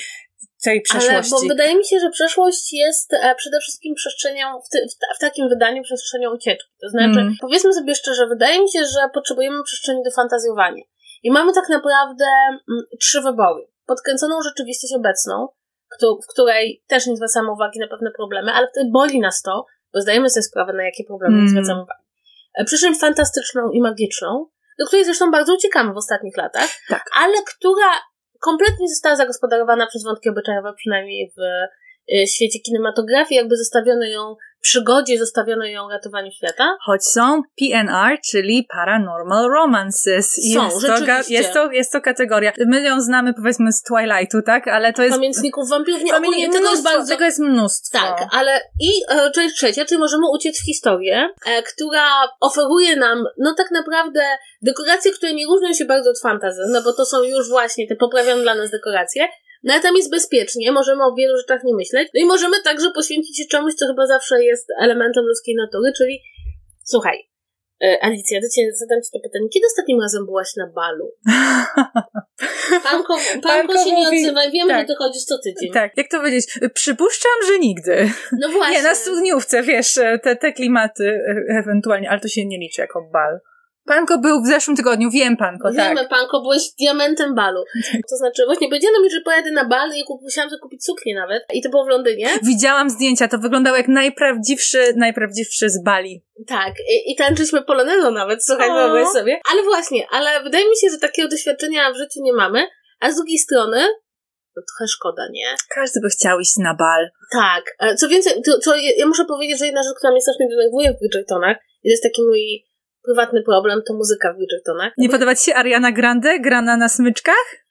tej przeszłości. Ale bo wydaje mi się, że przeszłość jest e, przede wszystkim przestrzenią, w, ty, w, w takim wydaniu przestrzenią ucieczki. To znaczy, mm. powiedzmy sobie szczerze, wydaje mi się, że potrzebujemy przestrzeni do fantazjowania. I mamy tak naprawdę mm, trzy wybory podkręconą rzeczywistość obecną, w której też nie zwracamy uwagi na pewne problemy, ale wtedy boli nas to, bo zdajemy sobie sprawę, na jakie problemy mm. zwracamy uwagę. E, Przyczyn fantastyczną i magiczną, do której zresztą bardzo uciekamy w ostatnich latach, tak. ale która kompletnie została zagospodarowana przez wątki obyczajowe, przynajmniej w e, świecie kinematografii, jakby zostawiono ją przygodzie zostawiono ją ratowaniu świata. Choć są PNR, czyli Paranormal Romances. Są, jest, to, jest, to, jest to kategoria. My ją znamy powiedzmy z Twilightu, tak? Ale to jest... Pamiętników wampirów, nie, ogólnie tego jest bardzo... Tego jest mnóstwo. Tak, ale i e, część trzecia, czyli możemy uciec w historię, e, która oferuje nam, no tak naprawdę, dekoracje, które nie różnią się bardzo od fantazy, no bo to są już właśnie te poprawione dla nas dekoracje, no ale tam jest bezpiecznie, możemy o wielu rzeczach nie myśleć. No i możemy także poświęcić się czemuś, co chyba zawsze jest elementem ludzkiej natury, czyli słuchaj, e, Alicja, do ciebie zadam ci to pytanie. Kiedy ostatnim razem byłaś na balu? Panko, panko, panko się mówi, nie odzywa. Wiem, tak, że ty chodzisz co tydzień. Tak, jak to powiedzieć? Przypuszczam, że nigdy. No właśnie. Nie, na studniówce, wiesz, te, te klimaty e, ewentualnie, ale to się nie liczy jako bal. Panko był w zeszłym tygodniu, wiem Panko, Wiemy, tak. Panko, byłeś diamentem balu. To znaczy, właśnie powiedziano mi, że pojadę na bal i kup, musiałam sobie kupić suknię nawet. I to było w Londynie. Widziałam zdjęcia, to wyglądało jak najprawdziwszy, najprawdziwszy z Bali. Tak, i, i tańczyliśmy polonezą nawet, słuchaj, wyobraź sobie. Ale właśnie, ale wydaje mi się, że takiego doświadczenia w życiu nie mamy, a z drugiej strony, no trochę szkoda, nie? Każdy by chciał iść na bal. Tak. E, co więcej, to, to ja muszę powiedzieć, że jedna rzecz, która mnie strasznie denerwuje w Bridgertonach, jest taki mój prywatny problem to muzyka w Bridgertonach. Nie podoba Ci się Ariana Grande grana na smyczkach?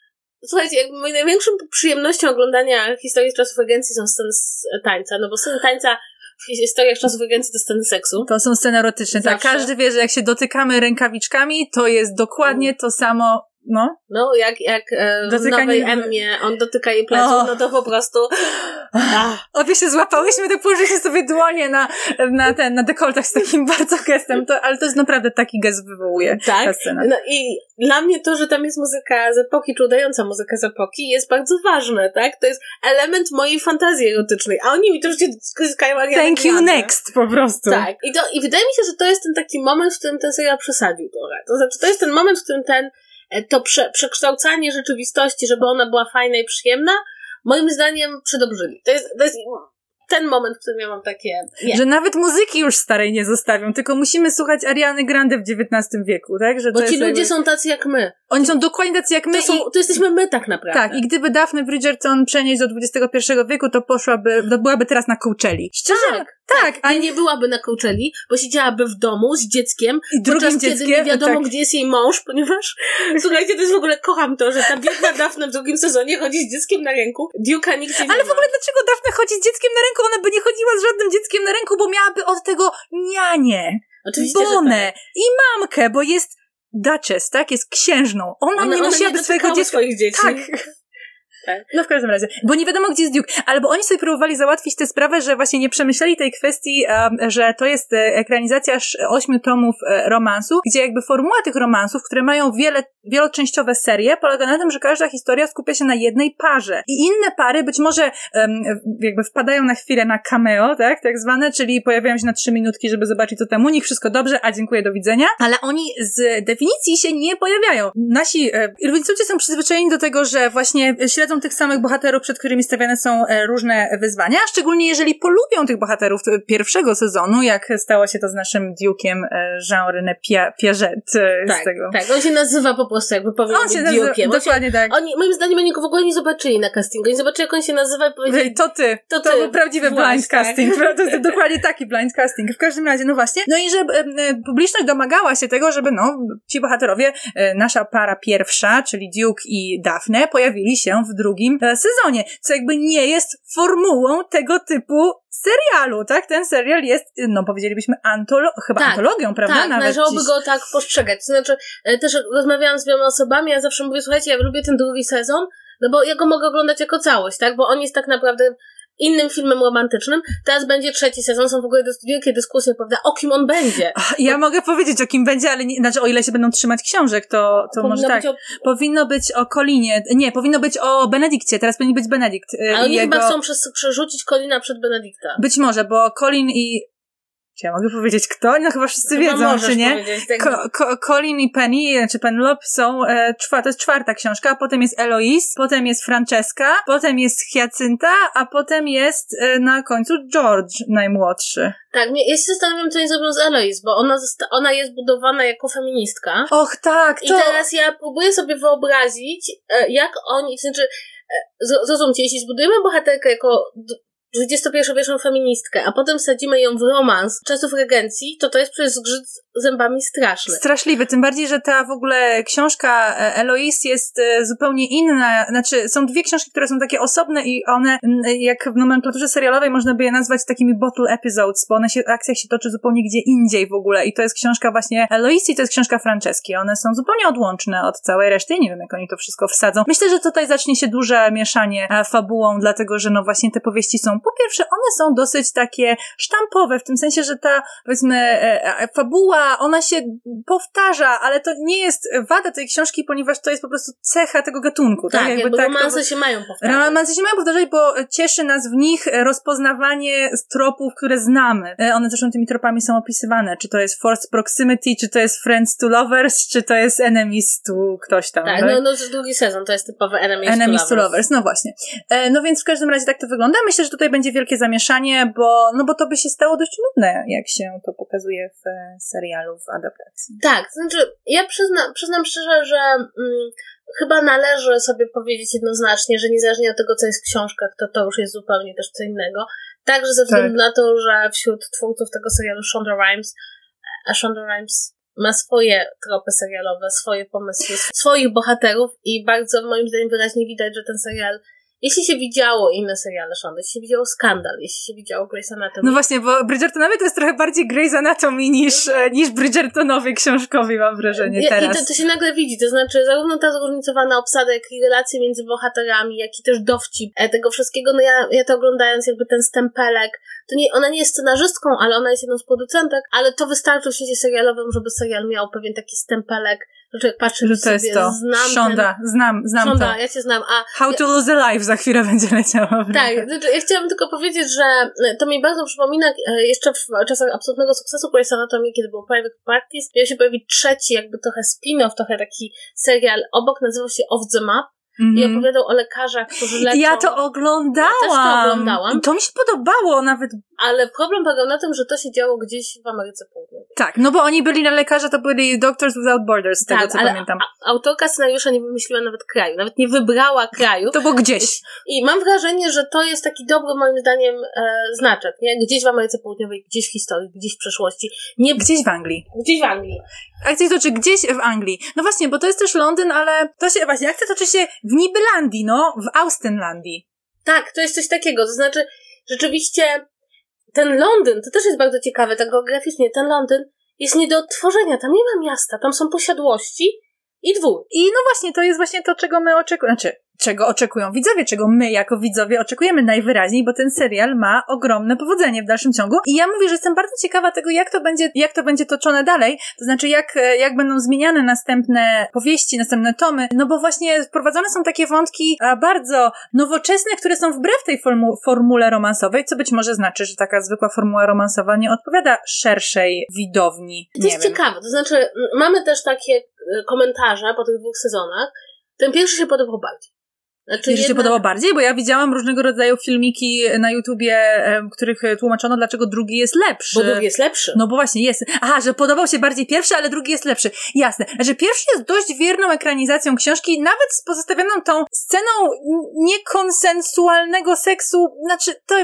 Słuchajcie, jakby moją największą przyjemnością oglądania historii z czasów agencji są sceny z tańca, no bo sceny tańca w historiach czasów agencji to sceny seksu. To są sceny erotyczne, tak. Każdy wie, że jak się dotykamy rękawiczkami, to jest dokładnie to samo no. No, jak, jak e, w nowej Emmie on dotyka jej pleców, oh. no to po prostu... Ah. Obie się złapałyśmy, to położyliśmy sobie dłonie na, na ten, na dekoltach z takim bardzo gestem, to, ale to jest naprawdę taki gest wywołuje tak? ta scena. No i dla mnie to, że tam jest muzyka z epoki, czy udająca muzyka z epoki, jest bardzo ważne, tak? To jest element mojej fantazji erotycznej, a oni mi to się zyskają Thank you, next, po prostu. Tak. I, to, I wydaje mi się, że to jest ten taki moment, w którym ten serial przesadził trochę. To znaczy, to jest ten moment, w którym ten to prze, przekształcanie rzeczywistości, żeby ona była fajna i przyjemna, moim zdaniem przedobrzyli. To jest, to jest ten moment, w którym ja mam takie... Nie. Że nawet muzyki już starej nie zostawią, tylko musimy słuchać Ariany Grande w XIX wieku, tak? Że Bo ci ludzie jakby... są tacy jak my. Oni są dokładnie tacy jak my. To, są, i... to jesteśmy my tak naprawdę. Tak, i gdyby Daphne Bridgerton przenieść do XXI wieku, to poszłaby, to byłaby teraz na Coachelli. Szczerze? Tak. Tak, a nie byłaby na Coachelli, bo siedziałaby w domu z dzieckiem, I drugim podczas dzieckiem, kiedy nie wiadomo, tak. gdzie jest jej mąż, ponieważ, słuchajcie, to jest w ogóle, kocham to, że ta biedna Daphne w drugim sezonie chodzi z dzieckiem na ręku, Duke'a nigdzie nie Ale w ogóle dlaczego Daphne chodzi z dzieckiem na ręku? Ona by nie chodziła z żadnym dzieckiem na ręku, bo miałaby od tego nianie, Oczywiście, Bonę tak. i mamkę, bo jest Duchess, tak? Jest księżną. Ona, ona nie nosiłaby swojego dziecka. swoich dzieci. Tak. Tak. No w każdym razie, bo nie wiadomo, gdzie jest Duke. Albo oni sobie próbowali załatwić tę sprawę, że właśnie nie przemyśleli tej kwestii, że to jest e, ekranizacja ośmiu tomów e, romansu, gdzie jakby formuła tych romansów, które mają wiele, wieloczęściowe serie, polega na tym, że każda historia skupia się na jednej parze. I inne pary być może jakby wpadają na chwilę na cameo, tak, tak zwane, czyli pojawiają się na trzy minutki, żeby zobaczyć, co tam u nich, wszystko dobrze, a dziękuję, do widzenia. Ale oni z definicji się nie pojawiają. Nasi e, są przyzwyczajeni do tego, że właśnie śledzą śledzą tych samych bohaterów, przed którymi stawiane są e, różne wyzwania, szczególnie jeżeli polubią tych bohaterów pierwszego sezonu, jak stało się to z naszym Duke'iem e, Jean-René Piaget e, tak, tego. Tak, on się nazywa po prostu, jakby on nazywa, Duke'iem. Dokładnie się, tak. Oni, moim zdaniem oni go w ogóle nie zobaczyli na castingu. Oni zobaczyli, jak on się nazywa i powiedzieli... To ty. To, ty. to był prawdziwy Właśnie. blind casting. To jest dokładnie taki blind casting. W każdym razie, no właśnie. No i że publiczność domagała się tego, żeby no, ci bohaterowie, nasza para pierwsza, czyli Duke i Daphne, pojawili się w drugim e, sezonie, co jakby nie jest formułą tego typu serialu, tak? Ten serial jest, no powiedzielibyśmy, antolo chyba tak, antologią, prawda? Tak, Nawet należałoby dziś... go tak postrzegać. To znaczy, e, też rozmawiałam z wieloma osobami, ja zawsze mówię, słuchajcie, ja lubię ten drugi sezon, no bo ja go mogę oglądać jako całość, tak? Bo on jest tak naprawdę innym filmem romantycznym. Teraz będzie trzeci sezon, są w ogóle wielkie dyskusje, prawda, o kim on będzie. Ja Bo... mogę powiedzieć, o kim będzie, ale nie, znaczy, o ile się będą trzymać książek, to, to może tak. O... Powinno być o Kolinie, nie, powinno być o Benedykcie, teraz powinien być Benedikt. Y, ale oni jego... chyba chcą przerzucić Kolina przed Benedykta. Być może, bo Colin i czy ja mogę powiedzieć kto? No chyba wszyscy chyba wiedzą, czy nie? Co, Co, Colin i Penny, znaczy Penelope są, e, czwa, to jest czwarta książka, a potem jest Eloise, potem jest Francesca, potem jest Hyacynta, a potem jest e, na końcu George, najmłodszy. Tak, nie, ja się zastanawiam, co oni zrobią z Eloise, bo ona, ona jest budowana jako feministka. Och, tak, to... I teraz ja próbuję sobie wyobrazić, e, jak oni, to znaczy, e, zrozumcie, jeśli zbudujemy bohaterkę jako 21-wieczną feministkę, a potem wsadzimy ją w romans czasów regencji, to to jest przez zgrzyt zębami straszny. Straszliwy, tym bardziej, że ta w ogóle książka e, Eloise jest e, zupełnie inna, znaczy są dwie książki, które są takie osobne i one, jak w nomenklaturze serialowej można by je nazwać takimi bottle episodes, bo one się, akcja się toczy zupełnie gdzie indziej w ogóle i to jest książka właśnie Eloise i to jest książka Franceski. One są zupełnie odłączne od całej reszty. nie wiem, jak oni to wszystko wsadzą. Myślę, że tutaj zacznie się duże mieszanie e, fabułą, dlatego, że no właśnie te powieści są po pierwsze, one są dosyć takie sztampowe, w tym sensie, że ta, powiedzmy, e, e, ona się powtarza, ale to nie jest wada tej książki, ponieważ to jest po prostu cecha tego gatunku. Tak, tak? jakby, jakby tak, romanse to, się mają powtarzać. Romanse się mają powtarzać, bo cieszy nas w nich rozpoznawanie tropów, które znamy. E, one zresztą tymi tropami są opisywane, czy to jest forced proximity, czy to jest friends to lovers, czy to jest enemies to ktoś tam. Tak, tak? no, no drugi sezon, to jest typowy enemies, enemies to, lovers. to lovers. No właśnie. No więc w każdym razie tak to wygląda. Myślę, że tutaj będzie wielkie zamieszanie, bo, no bo to by się stało dość nudne, jak się to pokazuje w e, serialu, adaptacji. Tak, to znaczy, ja przyzna, przyznam szczerze, że mm, chyba należy sobie powiedzieć jednoznacznie, że niezależnie od tego, co jest w książkach, to to już jest zupełnie też co innego. Także ze względu tak. na to, że wśród twórców tego serialu Shonda Rhimes, a Shonda Rhimes ma swoje tropy serialowe, swoje pomysły, swoich bohaterów i bardzo moim zdaniem wyraźnie widać, że ten serial jeśli się widziało inne seriale Shonda, jeśli się widziało Skandal, jeśli się widziało Grey's Anatomy. No właśnie, bo Bridgertonowie to jest trochę bardziej Grey's Anatomy niż, e, niż Bridgertonowie książkowi, mam wrażenie teraz. I to, to się nagle widzi, to znaczy zarówno ta zróżnicowana obsada, jak i relacje między bohaterami, jak i też dowcip e, tego wszystkiego, no ja, ja to oglądając jakby ten stempelek, to nie, ona nie jest scenarzystką, ale ona jest jedną z producentek, ale to wystarczy w świecie serialowym, żeby serial miał pewien taki stempelek, że patrzę że to sobie, jest to. znam Shonda, ten... znam, znam Shonda, to. ja cię znam. A How ja... to lose a life za chwilę będzie leciało. Tak, znaczy, ja chciałam tylko powiedzieć, że e, to mi bardzo przypomina e, jeszcze w czasach absolutnego sukcesu Grey's Anatomy, kiedy był Private Practice, miał się pojawić trzeci, jakby trochę spin-off, trochę taki serial obok, nazywał się Off the Map, Mm -hmm. I mhm. opowiadał o lekarzach, którzy leczą. Ja to oglądałam. Ja też to oglądałam. I to mi się podobało nawet. Ale problem polegał na tym, że to się działo gdzieś w Ameryce Południowej. Tak, no bo oni byli na lekarza, to byli Doctors Without Borders, z tak, tego co ale pamiętam. autorka scenariusza nie wymyśliła nawet kraju, nawet nie wybrała kraju. To było gdzieś. I mam wrażenie, że to jest taki dobry moim zdaniem e, znaczek, nie? Gdzieś w Ameryce Południowej, gdzieś w historii, gdzieś w przeszłości. Nie... Gdzieś w Anglii. Gdzieś w Anglii. Akcja toczy gdzieś w Anglii. No właśnie, bo to jest też Londyn, ale to się, właśnie, akcja toczy się w Nibylandii, no, w Austenlandii. Tak, to jest coś takiego, to znaczy, rzeczywiście ten Londyn, to też jest bardzo ciekawe, tak geograficznie, ten Londyn jest nie do odtworzenia, tam nie ma miasta, tam są posiadłości i dwór. I no właśnie, to jest właśnie to, czego my oczekujemy, znaczy, czego oczekują widzowie, czego my jako widzowie oczekujemy najwyraźniej, bo ten serial ma ogromne powodzenie w dalszym ciągu. I ja mówię, że jestem bardzo ciekawa tego, jak to będzie, jak to będzie toczone dalej, to znaczy jak, jak będą zmieniane następne powieści, następne tomy, no bo właśnie wprowadzone są takie wątki bardzo nowoczesne, które są wbrew tej formu formule romansowej, co być może znaczy, że taka zwykła formuła romansowa nie odpowiada szerszej widowni. To jest wiem. ciekawe, to znaczy mamy też takie e, komentarze po tych dwóch sezonach, ten pierwszy się podobał bardziej. Znaczy Ci się podoba bardziej? Bo ja widziałam różnego rodzaju filmiki na YouTubie, których tłumaczono, dlaczego drugi jest lepszy. Bo drugi jest lepszy. No bo właśnie jest. Aha, że podobał się bardziej pierwszy, ale drugi jest lepszy. Jasne. Że pierwszy jest dość wierną ekranizacją książki, nawet z pozostawioną tą sceną niekonsensualnego seksu. Znaczy, to,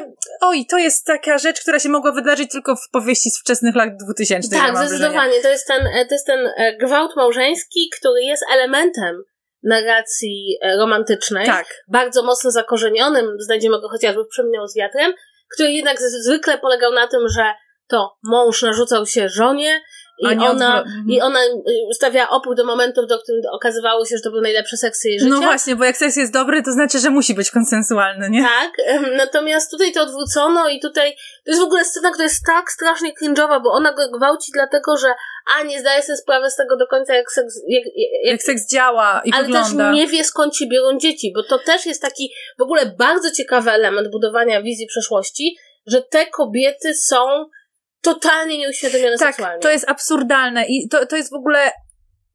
oj, to jest taka rzecz, która się mogła wydarzyć tylko w powieści z wczesnych lat 2000. Tak, zdecydowanie. To jest ten, to jest ten e, gwałt małżeński, który jest elementem narracji e, romantycznej, Tak. bardzo mocno zakorzenionym, znajdziemy go chociażby w Przeminął z wiatrem, który jednak zwykle polegał na tym, że to mąż narzucał się żonie i ona, i ona y, stawiała opór do momentów, do których okazywało się, że to był najlepszy seks jej życia. No właśnie, bo jak seks jest dobry, to znaczy, że musi być konsensualny, nie? Tak, natomiast tutaj to odwrócono i tutaj to jest w ogóle scena, która jest tak strasznie cringe'owa, bo ona go gwałci dlatego, że a nie zdaje sobie sprawy z tego do końca, jak seks, jak, jak, Jak seks działa i ale wygląda. też nie wie skąd się biorą dzieci, bo to też jest taki w ogóle bardzo ciekawy element budowania wizji przeszłości, że te kobiety są totalnie nieuświadomione Tak, seksualnie. to jest absurdalne i to, to jest w ogóle...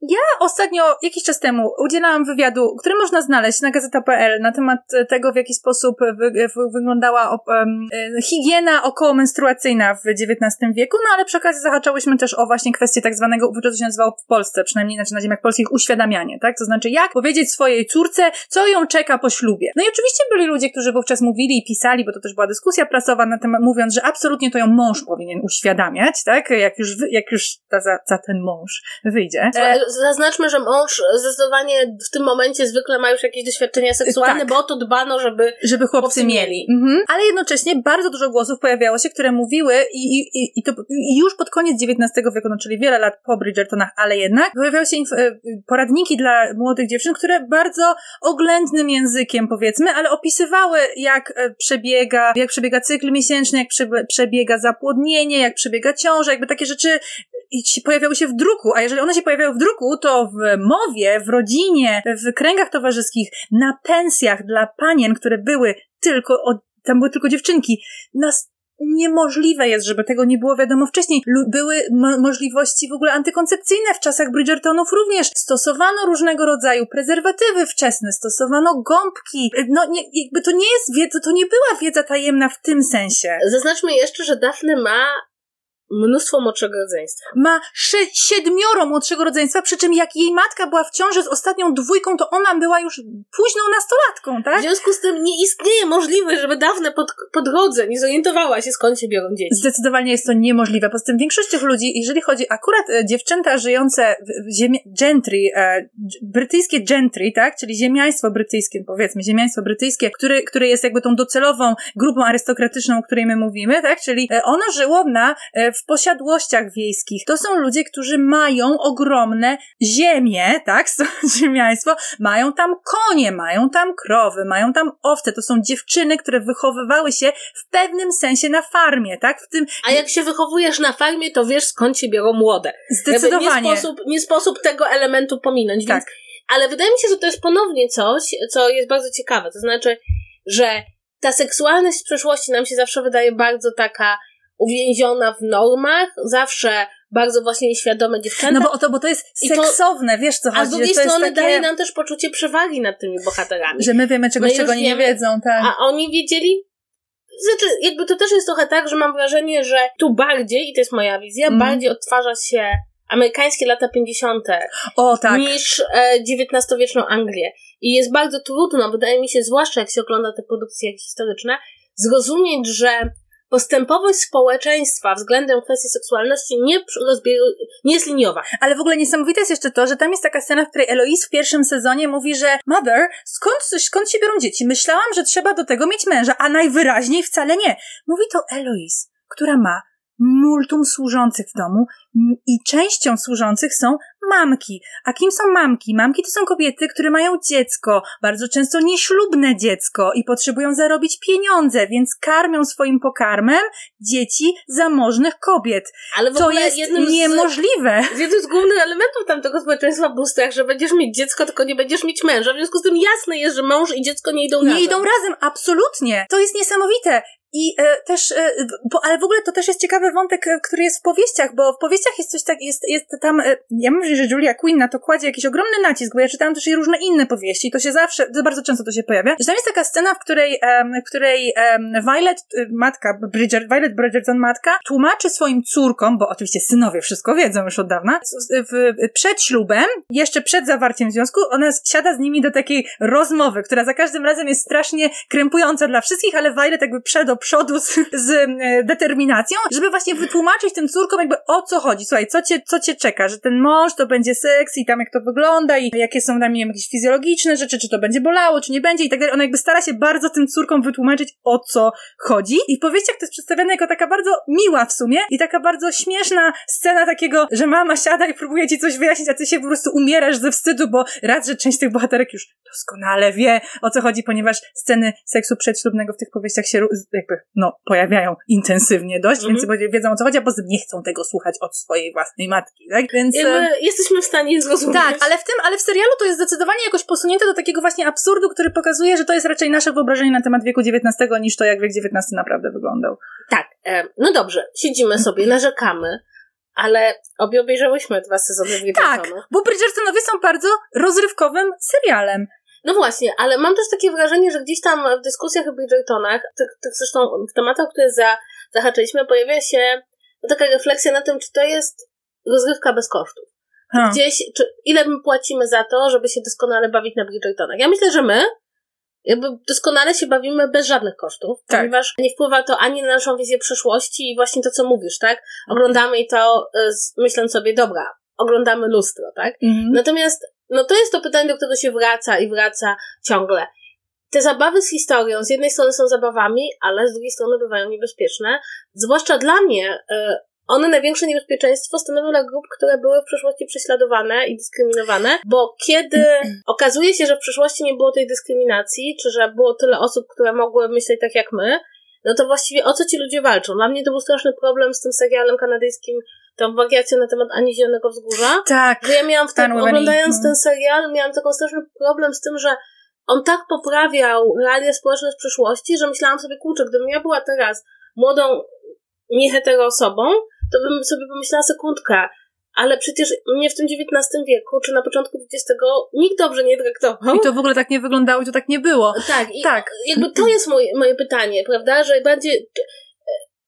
Ja ostatnio, jakiś czas temu, udzielałam wywiadu, który można znaleźć na gazeta.pl na temat tego, w jaki sposób wy, wy, wyglądała op, um, e, higiena okołomenstruacyjna w XIX wieku, no ale przy okazji zahaczałyśmy też o właśnie kwestię tak zwanego, to się nazywało w Polsce, przynajmniej znaczy na ziemiach polskich, uświadamianie, tak? To znaczy, jak powiedzieć swojej córce, co ją czeka po ślubie. No i oczywiście byli ludzie, którzy wówczas mówili i pisali, bo to też była dyskusja prasowa na temat, mówiąc, że absolutnie to ją mąż powinien uświadamiać, tak? Jak już, jak już ta, za, za ten mąż wyjdzie. E, Zaznaczmy, że mąż zdecydowanie w tym momencie zwykle ma już jakieś doświadczenia seksualne, Tak. bo o to dbano, żeby żeby chłopcy Chłopcy mieli. Mhm. Ale jednocześnie bardzo dużo głosów pojawiało się, które mówiły i, i, i- to już pod koniec XIX wieku, no czyli wiele lat po Bridgertonach, ale jednak pojawiały się e, poradniki dla młodych dziewczyn, które bardzo oględnym językiem powiedzmy, ale opisywały jak e, przebiega, jak przebiega cykl miesięczny, jak przebiega zapłodnienie, jak przebiega ciąża, jakby takie rzeczy pojawiały się w druku, a jeżeli one się pojawiały w druku, to w mowie, w rodzinie, w kręgach towarzyskich, na pensjach dla panien, które były tylko, od, tam były tylko dziewczynki, nas niemożliwe jest, żeby tego nie było wiadomo wcześniej. Były mo- możliwości w ogóle antykoncepcyjne w czasach Bridgertonów również. Stosowano różnego rodzaju prezerwatywy wczesne, stosowano gąbki. No nie, jakby to nie jest wiedza, to nie była wiedza tajemna w tym sensie. Zaznaczmy jeszcze, że Daphne ma mnóstwo młodszego rodzeństwa. ma sze- siedmioro młodszego rodzeństwa, przy czym jak jej matka była w ciąży z ostatnią dwójką, to ona była już późną nastolatką, W tak? związku z tym nie istnieje możliwość, żeby Daphne pod, po drodze nie zorientowała się, skąd się biorą dzieci. Zdecydowanie jest to niemożliwe. Poza tym większość tych ludzi, jeżeli chodzi akurat e, dziewczęta żyjące w, w ziemi, gentry, e, brytyjskie gentry, tak? Czyli ziemiaństwo brytyjskie, powiedzmy, ziemiaństwo brytyjskie, które, które jest jakby tą docelową grupą arystokratyczną, o której my mówimy, tak? Czyli e, ono żyło na, e, w posiadłościach wiejskich. To są ludzie, którzy mają ogromne ziemie, tak? Są ziemiaństwo, mają tam konie, mają tam krowy, mają tam owce. To są dziewczyny, które wychowywały się w pewnym sensie na farmie, tak? W tym A jak się wychowujesz na farmie, to wiesz, skąd się biorą młode. Jakby zdecydowanie. Nie sposób, nie sposób tego elementu pominąć. Tak. Więc, ale wydaje mi się, że to jest ponownie coś, co jest bardzo ciekawe. To znaczy, że ta seksualność z przeszłości nam się zawsze wydaje bardzo taka uwięziona w normach, zawsze bardzo właśnie nieświadome dziewczęta. No bo, to, bo to jest I to- seksowne, wiesz co a chodzi. z drugiej strony takie, daje nam też poczucie przewagi nad tymi bohaterami. że my wiemy czegoś, My czego oni nie wiemy. wiedzą, tak. A oni wiedzieli. Znaczy, jakby to też jest trochę tak, że mam wrażenie, że tu bardziej, i to jest moja wizja, Mhm. bardziej odtwarza się amerykańskie lata 50. O tak. niż e, XIX-wieczną Anglię. I jest bardzo trudno, wydaje mi się, zwłaszcza jak się ogląda te produkcje historyczne, zrozumieć, że postępowość społeczeństwa względem kwestii seksualności nie, nie jest liniowa. Ale w ogóle niesamowite jest jeszcze to, że tam jest taka scena, w której Eloise w pierwszym sezonie mówi, że Mother, skąd, skąd się biorą dzieci? Myślałam, że trzeba do tego mieć męża, a najwyraźniej wcale nie. Mówi to Eloise, która ma multum służących w domu i częścią służących są mamki. A kim są mamki? Mamki to są kobiety, które mają dziecko, bardzo często nieślubne dziecko i potrzebują zarobić pieniądze, więc karmią swoim pokarmem dzieci zamożnych kobiet. Ale w To ogóle jest jednym z, niemożliwe. jednym z głównych elementów tamtego społeczeństwa był strach, że będziesz mieć dziecko, tylko nie będziesz mieć męża. W związku z tym jasne jest, że mąż i dziecko nie idą Nie razem. idą razem, absolutnie. To jest niesamowite. I e, też, e, bo, ale w ogóle to też jest ciekawy wątek, e, który jest w powieściach, bo w powieściach jest coś tak, jest, jest tam, e, ja wrażenie, że Julia Quinn na to kładzie jakiś ogromny nacisk, bo ja czytałam też i różne inne powieści i to się zawsze, to bardzo często to się pojawia, że tam jest taka scena, w której, w której Violet, e, matka, Bridger, Violet Bridgerton matka, tłumaczy swoim córkom, bo oczywiście synowie wszystko wiedzą już od dawna, w, przed ślubem, jeszcze przed zawarciem związku, ona siada z nimi do takiej rozmowy, która za każdym razem jest strasznie krępująca dla wszystkich, ale Violet jakby przed przodu z, z e, determinacją, żeby właśnie wytłumaczyć tym córkom jakby o co chodzi. Słuchaj, co cię, co cię czeka, że ten mąż to będzie seks i tam jak to wygląda i jakie są tam, nie wiem, jakieś fizjologiczne rzeczy, czy to będzie bolało, czy nie będzie i tak dalej. Ona jakby stara się bardzo tym córkom wytłumaczyć o co chodzi i w powieściach to jest przedstawione jako taka bardzo miła w sumie i taka bardzo śmieszna scena takiego, że mama siada i próbuje ci coś wyjaśnić, a ty się po prostu umierasz ze wstydu, bo raz, że część tych bohaterek już doskonale wie o co chodzi, ponieważ sceny seksu przedślubnego w tych powieściach się jakby, no, pojawiają intensywnie dość, -hmm. więc wiedzą o co chodzi, a poza nie chcą tego słuchać od swojej własnej matki, tak? Więc... Jakby jesteśmy w stanie zrozumieć. Tak, ale w tym, ale w serialu to jest zdecydowanie jakoś posunięte do takiego właśnie absurdu, który pokazuje, że to jest raczej nasze wyobrażenie na temat wieku XIX niż to, jak wiek XIX naprawdę wyglądał. Tak, e, no dobrze, siedzimy sobie, narzekamy, ale obie obejrzałyśmy dwa sezony Bridgertonów. Tak, bo Bridgertonowie są bardzo rozrywkowym serialem. No właśnie, ale mam też takie wrażenie, że gdzieś tam w dyskusjach o Bridgertonach, tych, tych zresztą w tematach, które za, zahaczyliśmy, pojawia się no, taka refleksja na tym, czy to jest rozrywka bez kosztów. Gdzieś, czy ile my płacimy za to, żeby się doskonale bawić na Bridgertonach. Ja myślę, że my jakby doskonale się bawimy bez żadnych kosztów, tak. ponieważ nie wpływa to ani na naszą wizję przyszłości i właśnie to, co mówisz, tak? Oglądamy i to y, myśląc sobie, dobra, oglądamy lustro, tak? Mhm. Natomiast, no to jest to pytanie, do którego się wraca i wraca ciągle. Te zabawy z historią z jednej strony są zabawami, ale z drugiej strony bywają niebezpieczne. Zwłaszcza dla mnie, y, one największe niebezpieczeństwo stanowią dla grup, które były w przeszłości prześladowane i dyskryminowane, bo kiedy okazuje się, że w przeszłości nie było tej dyskryminacji, czy że było tyle osób, które mogły myśleć tak jak my, no to właściwie o co ci ludzie walczą? Dla mnie to był straszny problem z tym serialem kanadyjskim, tą wariacją na temat Ani Zielonego Wzgórza. Tak. Że ja miałam w tym, oglądając ten serial, miałam taką straszny problem z tym, że on tak poprawiał realia społeczne z przeszłości, że myślałam sobie, kurczę, gdybym ja była teraz młodą, niehetero osobą, to bym sobie pomyślała sekundkę, ale przecież mnie w tym XIX wieku, czy na początku XX nikt dobrze nie traktował. I to w ogóle tak nie wyglądało, i to tak nie było. Tak, i tak. jakby to jest moje, moje pytanie, prawda, że bardziej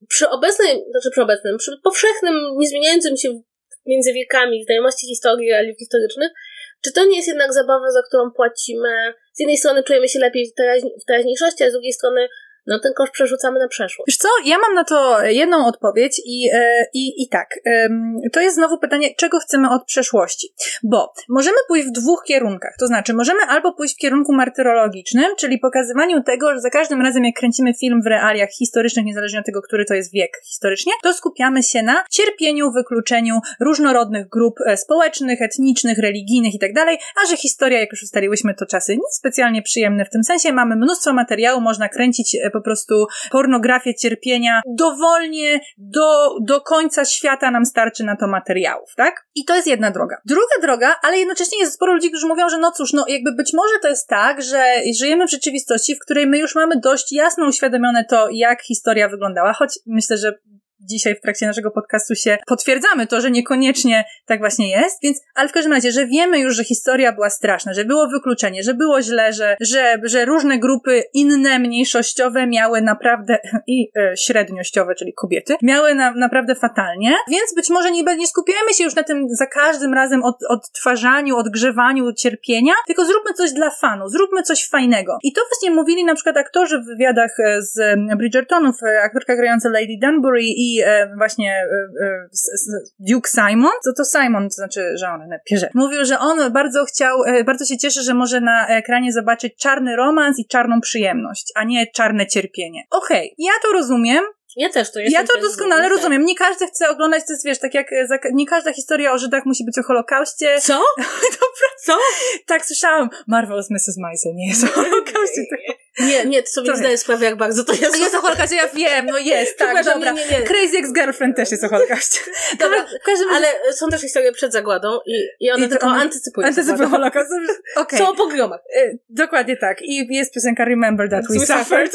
przy obecnej, znaczy przy obecnym, przy powszechnym, niezmieniającym się między wiekami znajomości historii, realiów historycznych, czy to nie jest jednak zabawa, za którą płacimy? Z jednej strony czujemy się lepiej w teraźniejszości, a z drugiej strony no ten koszt przerzucamy na przeszłość. Wiesz co, ja mam na to jedną odpowiedź i, e, i, i tak. To jest znowu pytanie, czego chcemy od przeszłości? Bo możemy pójść w dwóch kierunkach, to znaczy możemy albo pójść w kierunku martyrologicznym, czyli pokazywaniu tego, że za każdym razem jak kręcimy film w realiach historycznych, niezależnie od tego, który to jest wiek historycznie, to skupiamy się na cierpieniu, wykluczeniu różnorodnych grup e, społecznych, etnicznych, religijnych i tak a że historia, jak już ustaliłyśmy, to czasy niespecjalnie przyjemne w tym sensie, mamy mnóstwo materiału, można kręcić e, po prostu pornografię cierpienia, dowolnie do, do końca świata nam starczy na to materiałów, tak? I to jest jedna droga. Druga droga, ale jednocześnie jest sporo ludzi, którzy mówią, że no cóż, no jakby być może to jest tak, że żyjemy w rzeczywistości, w której my już mamy dość jasno uświadomione to, jak historia wyglądała, choć myślę, że dzisiaj w trakcie naszego podcastu się potwierdzamy to, że niekoniecznie tak właśnie jest, więc, ale w każdym razie, że wiemy już, że historia była straszna, że było wykluczenie, że było źle, że, że, że różne grupy inne, mniejszościowe miały naprawdę, i e, średniościowe, czyli kobiety, miały na, naprawdę fatalnie, więc być może nie, nie skupiamy się już na tym za każdym razem od, odtwarzaniu, odgrzewaniu cierpienia, tylko zróbmy coś dla fanu, zróbmy coś fajnego. I to właśnie mówili na przykład aktorzy w wywiadach e, z Bridgertonów, e, aktorka grająca Lady Dunbury i e, właśnie e, e, Duke Simon, to to Simon, to znaczy, że on pierze, mówił, że on bardzo chciał, bardzo się cieszy, że może na ekranie zobaczyć czarny romans i czarną przyjemność, a nie czarne cierpienie. Okej, okay, ja to rozumiem, ja też to Ja to doskonale rozumiem. Nie każdy chce oglądać, to jest wiesz, tak jak nie każda historia o Żydach musi być o Holokauście. Co? Dobra. Co? Tak, słyszałam. Marvel's Mrs. Maisel nie jest o Holokauście. Nie, nie, to sobie nie zdaję sprawy, jak bardzo to jest. Jest o Holokauście, ja wiem, no jest, tak, dobra. Nie, nie, nie. Crazy Ex-Girlfriend też jest o Holokauście. Dobra, każdym... ale są też historie przed zagładą i, i one I tylko on, antycypują. Antycypują Holokaust. Okay. Są o pogromach. Y, dokładnie tak. I jest piosenka Remember That We, we Suffered.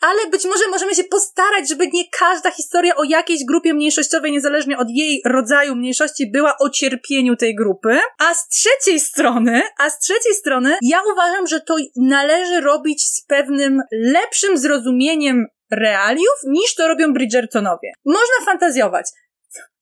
ale być może możemy się postarać, żeby nie każda historia o jakiejś grupie mniejszościowej, niezależnie od jej rodzaju mniejszości, była o cierpieniu tej grupy. A z trzeciej strony, a z trzeciej strony, ja uważam, że to należy robić z pewnym lepszym zrozumieniem realiów niż to robią Bridgertonowie. Można fantazjować.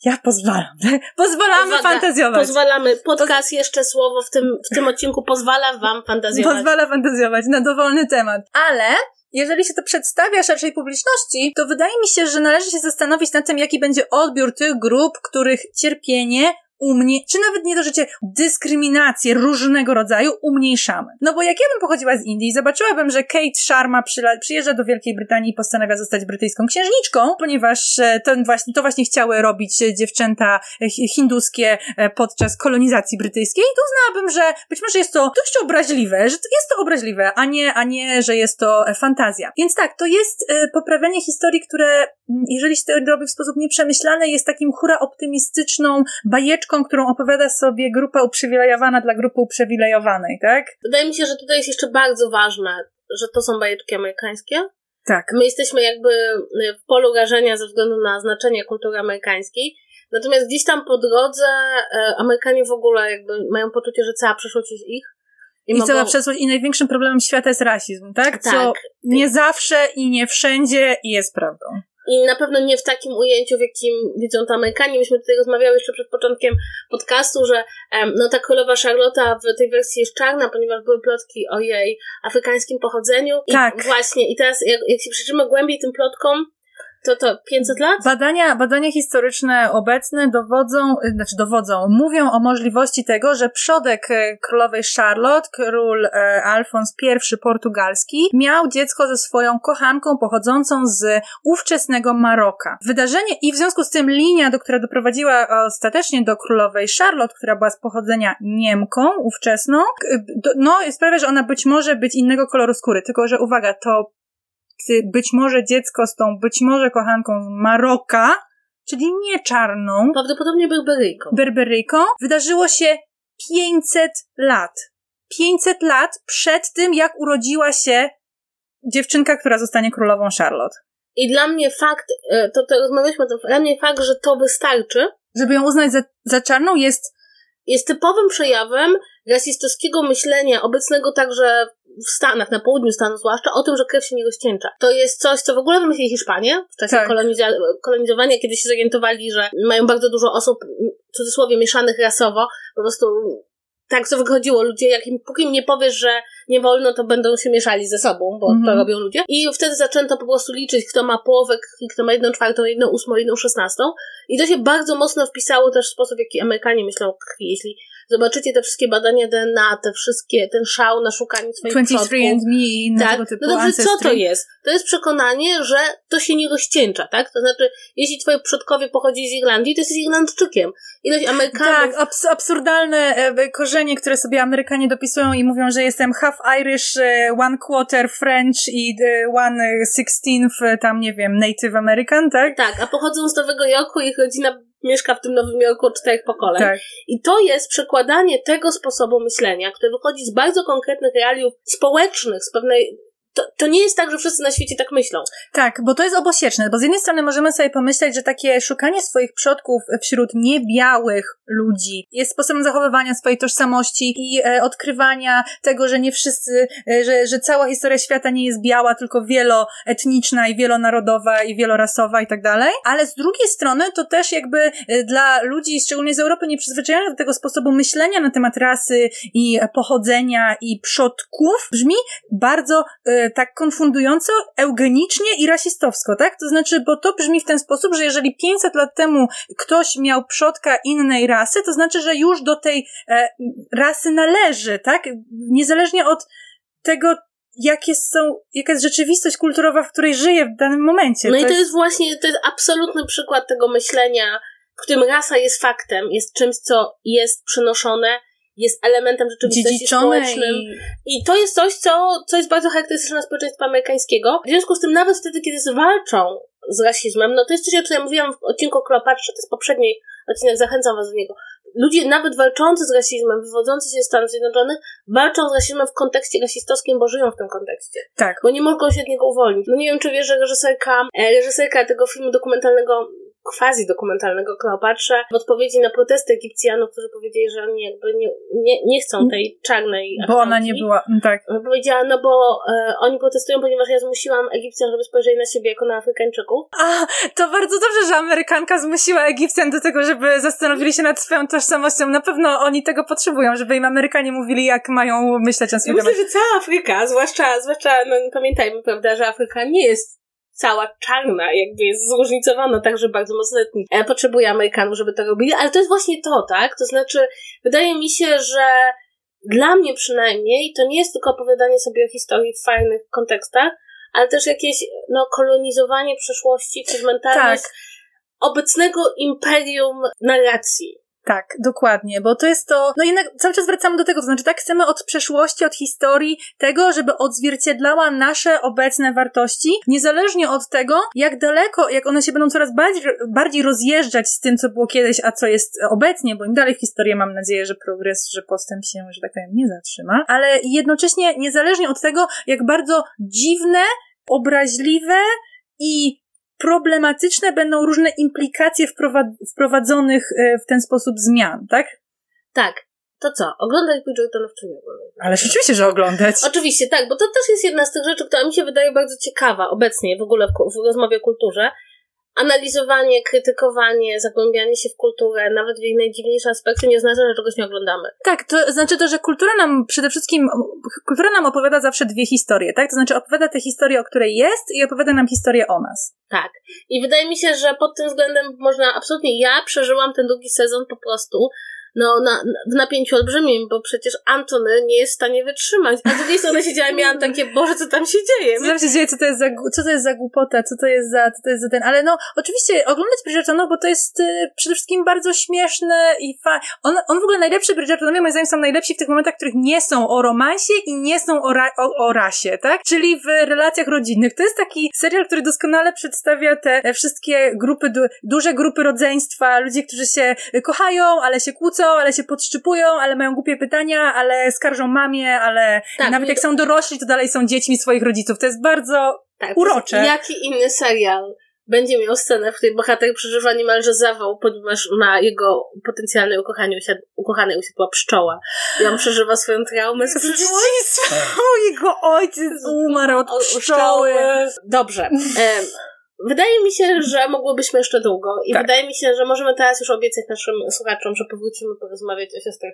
Ja pozwalam. Pozwalamy fantazjować. Pozwalamy. Podcast, jeszcze słowo w tym, w tym odcinku pozwala wam fantazjować. Pozwala fantazjować na dowolny temat. Ale jeżeli się to przedstawia szerszej publiczności, to wydaje mi się, że należy się zastanowić nad tym, jaki będzie odbiór tych grup, których cierpienie u mnie, czy nawet nie to życie, dyskryminację różnego rodzaju umniejszamy. No bo jak ja bym pochodziła z Indii, zobaczyłabym, że Kate Sharma przyjeżdża do Wielkiej Brytanii i postanawia zostać brytyjską księżniczką, ponieważ e, to właśnie, to właśnie chciały robić dziewczęta hinduskie e, podczas kolonizacji brytyjskiej, to uznałabym, że być może jest to dość obraźliwe, że jest to obraźliwe, a nie, a nie, że jest to e, fantazja. Więc tak, to jest poprawianie historii, które, jeżeli się to robi w sposób nieprzemyślany, jest takim hura optymistyczną bajeczką, bajeczką, którą opowiada sobie grupa uprzywilejowana dla grupy uprzywilejowanej, tak? Wydaje mi się, że tutaj jest jeszcze bardzo ważne, że to są bajeczki amerykańskie. Tak. My jesteśmy jakby w polu rażenia ze względu na znaczenie kultury amerykańskiej. Natomiast gdzieś tam po drodze e, Amerykanie w ogóle jakby mają poczucie, że cała przyszłość jest ich. I, I mogą... cała przeszłość i największym problemem świata jest rasizm, tak? Co tak. nie zawsze i nie wszędzie jest prawdą. I na pewno nie w takim ujęciu, w jakim widzą to Amerykanie. Myśmy tutaj rozmawiały jeszcze przed początkiem podcastu, że no ta królowa Charlotta w tej wersji jest czarna, ponieważ były plotki o jej afrykańskim pochodzeniu. I tak. właśnie, i teraz jak, jak się przyjrzymy głębiej tym plotkom, to to 500 lat? Badania, badania historyczne obecne dowodzą, znaczy dowodzą, mówią o możliwości tego, że przodek e, królowej Charlotte, król e, Alfons I portugalski, miał dziecko ze swoją kochanką pochodzącą z ówczesnego Maroka. Wydarzenie i w związku z tym linia, do która doprowadziła ostatecznie do królowej Charlotte, która była z pochodzenia Niemką ówczesną, no sprawia, że ona być może być innego koloru skóry, tylko że uwaga, to być może dziecko z tą, być może kochanką z Maroka, czyli nie czarną. Prawdopodobnie berberyjką. Berberyjką. Wydarzyło się 500 lat. 500 lat przed tym, jak urodziła się dziewczynka, która zostanie królową Charlotte. I dla mnie fakt, e, to, to rozmawialiśmy o tym, dla mnie fakt, że to wystarczy. Żeby ją uznać za, za czarną jest... Jest typowym przejawem rasistowskiego myślenia, obecnego także w Stanach, na południu Stanów zwłaszcza, o tym, że krew się nie rozcieńcza. To jest coś, co w ogóle wymyślili Hiszpanie w czasie tak. koloniza- kolonizowania, kiedy się zorientowali, że mają bardzo dużo osób, w cudzysłowie, mieszanych rasowo, po prostu tak to wychodziło. Ludzie, jak im, póki im nie powiesz, że nie wolno, to będą się mieszali ze sobą, bo mm -hmm. to robią ludzie. I wtedy zaczęto po prostu liczyć, kto ma połowę krwi, kto ma jedną czwartą, jedną ósmą, jedną szesnastą. I to się bardzo mocno wpisało też w sposób, w jaki Amerykanie myślą o krwi. Jeśli zobaczycie te wszystkie badania DNA, te wszystkie, ten szał na szukanie swoich 23 and me i inne tak? tego typu No dobrze, co to jest? To jest przekonanie, że to się nie rozcieńcza, tak? To znaczy, jeśli twoi przodkowie pochodzi z Irlandii, to jesteś Irlandczykiem. Ilość Amerykanów... Tak, abs absurdalne e, korzenie, które sobie Amerykanie dopisują i mówią, że jestem half Irish, e, one quarter French i e, one sixteenth tam, nie wiem, Native American, tak? Tak, a pochodzą z Nowego Jorku, ich rodzina mieszka w tym Nowym Jorku od czterech pokoleń. Tak. I to jest przekładanie tego sposobu myślenia, który wychodzi z bardzo konkretnych realiów społecznych, z pewnej to, to nie jest tak, że wszyscy na świecie tak myślą. Tak, bo to jest obosieczne, bo z jednej strony możemy sobie pomyśleć, że takie szukanie swoich przodków wśród niebiałych ludzi jest sposobem zachowywania swojej tożsamości i e, odkrywania tego, że nie wszyscy, e, że, że cała historia świata nie jest biała, tylko wieloetniczna i wielonarodowa i wielorasowa i tak dalej, ale z drugiej strony to też jakby e, dla ludzi, szczególnie z Europy, nieprzyzwyczajonych do tego sposobu myślenia na temat rasy i pochodzenia i przodków brzmi bardzo e, tak konfundująco, eugenicznie i rasistowsko, tak? To znaczy, bo to brzmi w ten sposób, że jeżeli 500 lat temu ktoś miał przodka innej rasy, to znaczy, że już do tej e, rasy należy, tak? Niezależnie od tego, jakie są, jaka jest rzeczywistość kulturowa, w której żyje w danym momencie. No to i to jest... jest właśnie, to jest absolutny przykład tego myślenia, w którym rasa jest faktem, jest czymś, co jest przynoszone jest elementem rzeczywistości społecznym. I... I to jest coś, co, co jest bardzo charakterystyczne społeczeństwa amerykańskiego. W związku z tym nawet wtedy, kiedy zwalczą z rasizmem, no to jest coś, o czym ja mówiłam w odcinku Kleopatrze, to jest poprzedni odcinek, zachęcam was do niego. Ludzie nawet walczący z rasizmem, wywodzący się z Stanów Zjednoczonych, walczą z rasizmem w kontekście rasistowskim, bo żyją w tym kontekście. Tak. Bo nie mogą się od niego uwolnić. No nie wiem, czy wiesz, że reżyserka, e, reżyserka tego filmu dokumentalnego quasi dokumentalnego Kleopatrze w odpowiedzi na protesty Egipcjanów, którzy powiedzieli, że oni jakby nie, nie, nie chcą tej czarnej Bo ona nie była, mm, tak. Powiedziała, no bo e, oni protestują, ponieważ ja zmusiłam Egipcjan, żeby spojrzeli na siebie jako na Afrykańczyków. A, to bardzo dobrze, że Amerykanka zmusiła Egipcjan do tego, żeby zastanowili się nad swoją tożsamością. Na pewno oni tego potrzebują, żeby im Amerykanie mówili, jak mają myśleć o ja Myślę, że cała Afryka, zwłaszcza, zwłaszcza no, pamiętajmy, prawda, że Afryka nie jest cała czarna, jakby jest zróżnicowana także bardzo mocno etnicznie. Potrzebuje Amerykanów, żeby to robili, ale to jest właśnie to, tak? To znaczy, wydaje mi się, że dla mnie przynajmniej to nie jest tylko opowiadanie sobie o historii w fajnych kontekstach, ale też jakieś no, kolonizowanie przeszłości przez mentalność tak. obecnego imperium narracji. Tak, dokładnie, bo to jest to, no jednak cały czas wracamy do tego, to znaczy tak chcemy od przeszłości, od historii, tego, żeby odzwierciedlała nasze obecne wartości, niezależnie od tego, jak daleko, jak one się będą coraz bardziej, bardziej rozjeżdżać z tym, co było kiedyś, a co jest obecnie, bo im dalej w historię mam nadzieję, że progres, że postęp się, że tak powiem, nie zatrzyma, ale jednocześnie niezależnie od tego, jak bardzo dziwne, obraźliwe i problematyczne będą różne implikacje wprowadzonych e, w ten sposób zmian, tak? Tak. To co? Oglądać Bridgertonów czy nie oglądać? Ale rzeczywiście, że oglądać. Oczywiście, tak, bo to też jest jedna z tych rzeczy, która mi się wydaje bardzo ciekawa obecnie w ogóle w, w rozmowie o kulturze, analizowanie, krytykowanie, zagłębianie się w kulturę, nawet w jej najdziwniejsze aspekty, nie oznacza, że czegoś nie oglądamy. Tak, to znaczy to, że kultura nam przede wszystkim, kultura nam opowiada zawsze dwie historie, tak? To znaczy opowiada tę historię, o której jest i opowiada nam historię o nas. Tak. I wydaje mi się, że pod tym względem można absolutnie, ja przeżyłam ten drugi sezon po prostu no, na, w napięciu olbrzymim, bo przecież Antony nie jest w stanie wytrzymać. A z drugiej strony siedziałam i miałam takie, Boże, co tam się dzieje? Co tam się dzieje, co to jest za, co to jest za głupota, co to jest za, co to jest za ten, ale no, oczywiście oglądać Bridgertonów, bo to jest y, przede wszystkim bardzo śmieszne i fa... on, on w ogóle najlepszy Bridgertonowie, moim zdaniem, są najlepsi w tych momentach, których nie są o romansie i nie są o, ra, o, o rasie, tak? Czyli w relacjach rodzinnych. To jest taki serial, który doskonale przedstawia te wszystkie grupy, du, duże grupy rodzeństwa, ludzie, którzy się kochają, ale się kłócą, ale się podszczypują, ale mają głupie pytania, ale skarżą mamie, ale tak, nawet jak są dorośli, to dalej są dziećmi swoich rodziców. To jest bardzo tak, urocze. Jaki inny serial będzie miał scenę, w której bohater przeżywa niemalże zawał, ponieważ na jego potencjalnej ukochaniu usiad, ukochanej usiadła pszczoła. I on przeżywa swoją traumę z dzieciństwa. Jego ojciec umarł od pszczoły. Dobrze. Wydaje mi się, że mogłybyśmy jeszcze długo i tak. wydaje mi się, że możemy teraz już obiecać naszym słuchaczom, że powrócimy porozmawiać o siostrach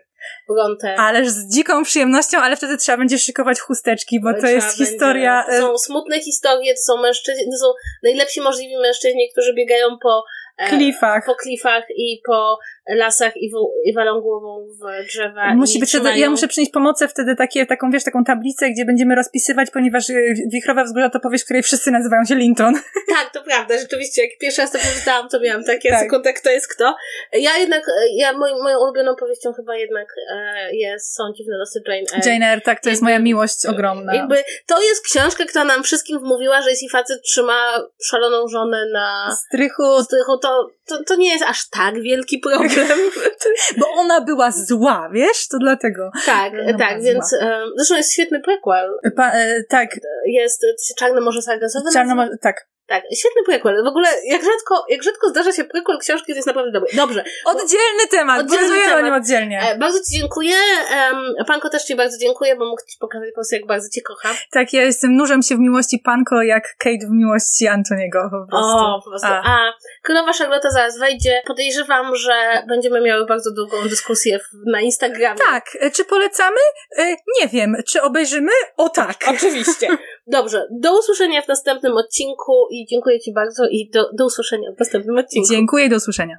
Bronte. Ależ z dziką przyjemnością, ale wtedy trzeba będzie szykować chusteczki, bo to jest historia... To są smutne historie, to są mężczyźni, to są najlepsi możliwi mężczyźni, którzy biegają po E, klifach. Po klifach i po lasach i, w, i walą głową w drzewa. Musi być, trzymają... ja muszę przynieść pomocę wtedy takie, taką, wiesz, taką tablicę, gdzie będziemy rozpisywać, ponieważ y, Wichrowe Wzgórza to powieść, której wszyscy nazywają się Linton. Tak, to prawda, rzeczywiście. Jak pierwszy raz to przeczytałam, to miałam takie tak. sekundę, kto jest kto. Ja jednak, e, ja moją, moją ulubioną powieścią chyba jednak e, jest Są dziwne losy Jane Eyre. Jane Eyre, tak, to jest moja miłość ogromna. Jakby, to jest książka, która nam wszystkim wmówiła, że jeśli facet trzyma szaloną żonę na strychu, strychu to, to, to nie jest aż tak wielki problem. Bo ona była zła, wiesz? To dlatego. Tak, tak, więc e, zresztą jest świetny prequel. Pa, e, tak. Jest, Czarne Morze Sargasowe. Czarne tak. Tak, świetny prequel. W ogóle, jak rzadko, jak rzadko zdarza się prequel książki, to jest naprawdę dobry. Dobrze. Oddzielny temat, oddzielny o nim oddzielnie. E, bardzo Ci dziękuję. Um, Panko też Ci bardzo dziękuję, bo mógł Ci pokazać po prostu, jak bardzo Cię kocham. Tak, ja jestem nurzem się w miłości Panko, jak Kate w miłości Antoniego po prostu. O, po prostu. A, A Królowa Charlotte zaraz wejdzie. Podejrzewam, że będziemy miały bardzo długą dyskusję na Instagramie. Tak. E, czy polecamy? E, nie wiem. Czy obejrzymy? O tak. Oczywiście. Dobrze. Do usłyszenia w następnym odcinku i dziękuję Ci bardzo i do, do usłyszenia w następnym odcinku. Dziękuję do usłyszenia.